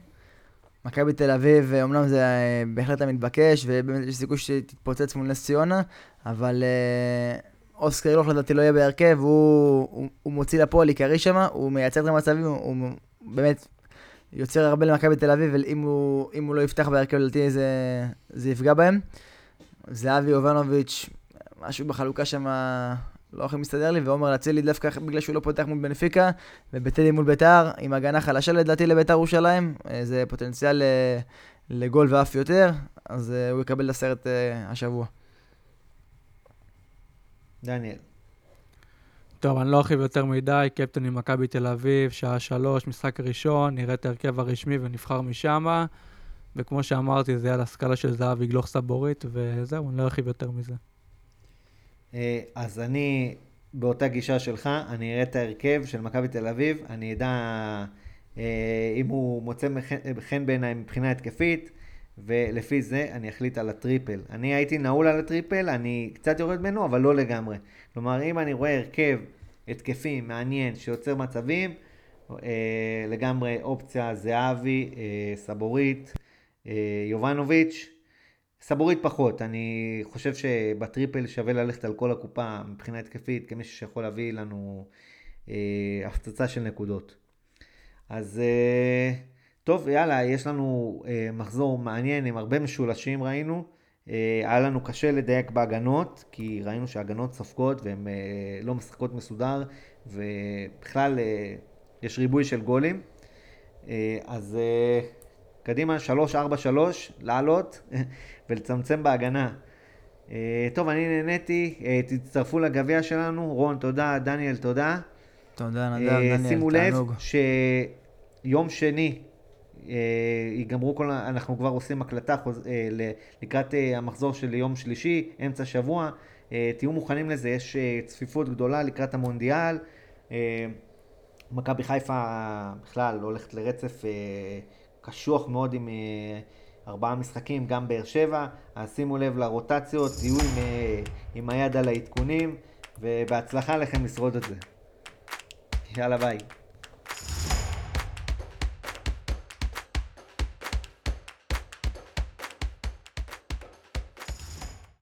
מכבי תל אביב, אומנם זה אה, בהחלט המתבקש, ובאמת יש סיכוי שתתפוצץ מול נס ציונה, אבל אה, אוסקר אילוך לדעתי לא יהיה בהרכב, הוא, הוא, הוא מוציא לפועל עיקרי שם, הוא מייצר את המצבים, הוא, הוא באמת יוצר הרבה למכבי תל אביב, ואם הוא, הוא לא יפתח בהרכב לדעתי זה, זה יפגע בהם. זהבי יובנוביץ', משהו בחלוקה שם לא הכי מסתדר לי, ועומר אצילי דווקא בגלל שהוא לא פותח מול בנפיקה, ובטדי מול ביתר, עם הגנה חלשה לדעתי לביתר ירושלים, אה, זה פוטנציאל אה, לגול ואף יותר, אז אה, הוא יקבל את הסרט השבוע. דניאל. טוב, אני לא ארחיב יותר מדי, קפטן ממכבי תל אביב, שעה שלוש, משחק ראשון, נראה את ההרכב הרשמי ונבחר משם. וכמו שאמרתי, זה על הסקאלה של זהב יגלוך סבורית, וזהו, אני לא ארחיב יותר מזה. אה, אז אני באותה גישה שלך, אני אראה את ההרכב של מכבי תל אביב, אני אדע אה, אם הוא מוצא חן בעיניי מבחינה התקפית, ולפי זה אני אחליט על הטריפל. אני הייתי נעול על הטריפל, אני קצת יורד ממנו, אבל לא לגמרי. כלומר, אם אני רואה הרכב התקפי, מעניין, שיוצר מצבים, אה, לגמרי אופציה זהבי, סבורית, יובנוביץ'. סבורית פחות, אני חושב שבטריפל שווה ללכת על כל הקופה מבחינה התקפית, כמישהו שיכול להביא לנו אה, הפצצה של נקודות. אז אה, טוב, יאללה, יש לנו אה, מחזור מעניין עם הרבה משולשים ראינו. אה, היה לנו קשה לדייק בהגנות, כי ראינו שההגנות סופגות והן אה, לא משחקות מסודר, ובכלל אה, יש ריבוי של גולים. אה, אז אה, קדימה, 3-4-3, לעלות ולצמצם בהגנה. אה, טוב, אני נהניתי, אה, תצטרפו לגביע שלנו, רון, תודה, דניאל, תודה. תודה, נדב, אה, דניאל, שימו לב תענוג. שיום שני ייגמרו כל, ה- אנחנו כבר עושים הקלטה חוז- לקראת המחזור של יום שלישי, אמצע שבוע. תהיו מוכנים לזה, יש צפיפות גדולה לקראת המונדיאל. מכבי חיפה בכלל הולכת לרצף קשוח מאוד עם ארבעה משחקים, גם באר שבע. אז שימו לב לרוטציות, תהיו עם, עם היד על העדכונים, ובהצלחה לכם לשרוד את זה. יאללה ביי.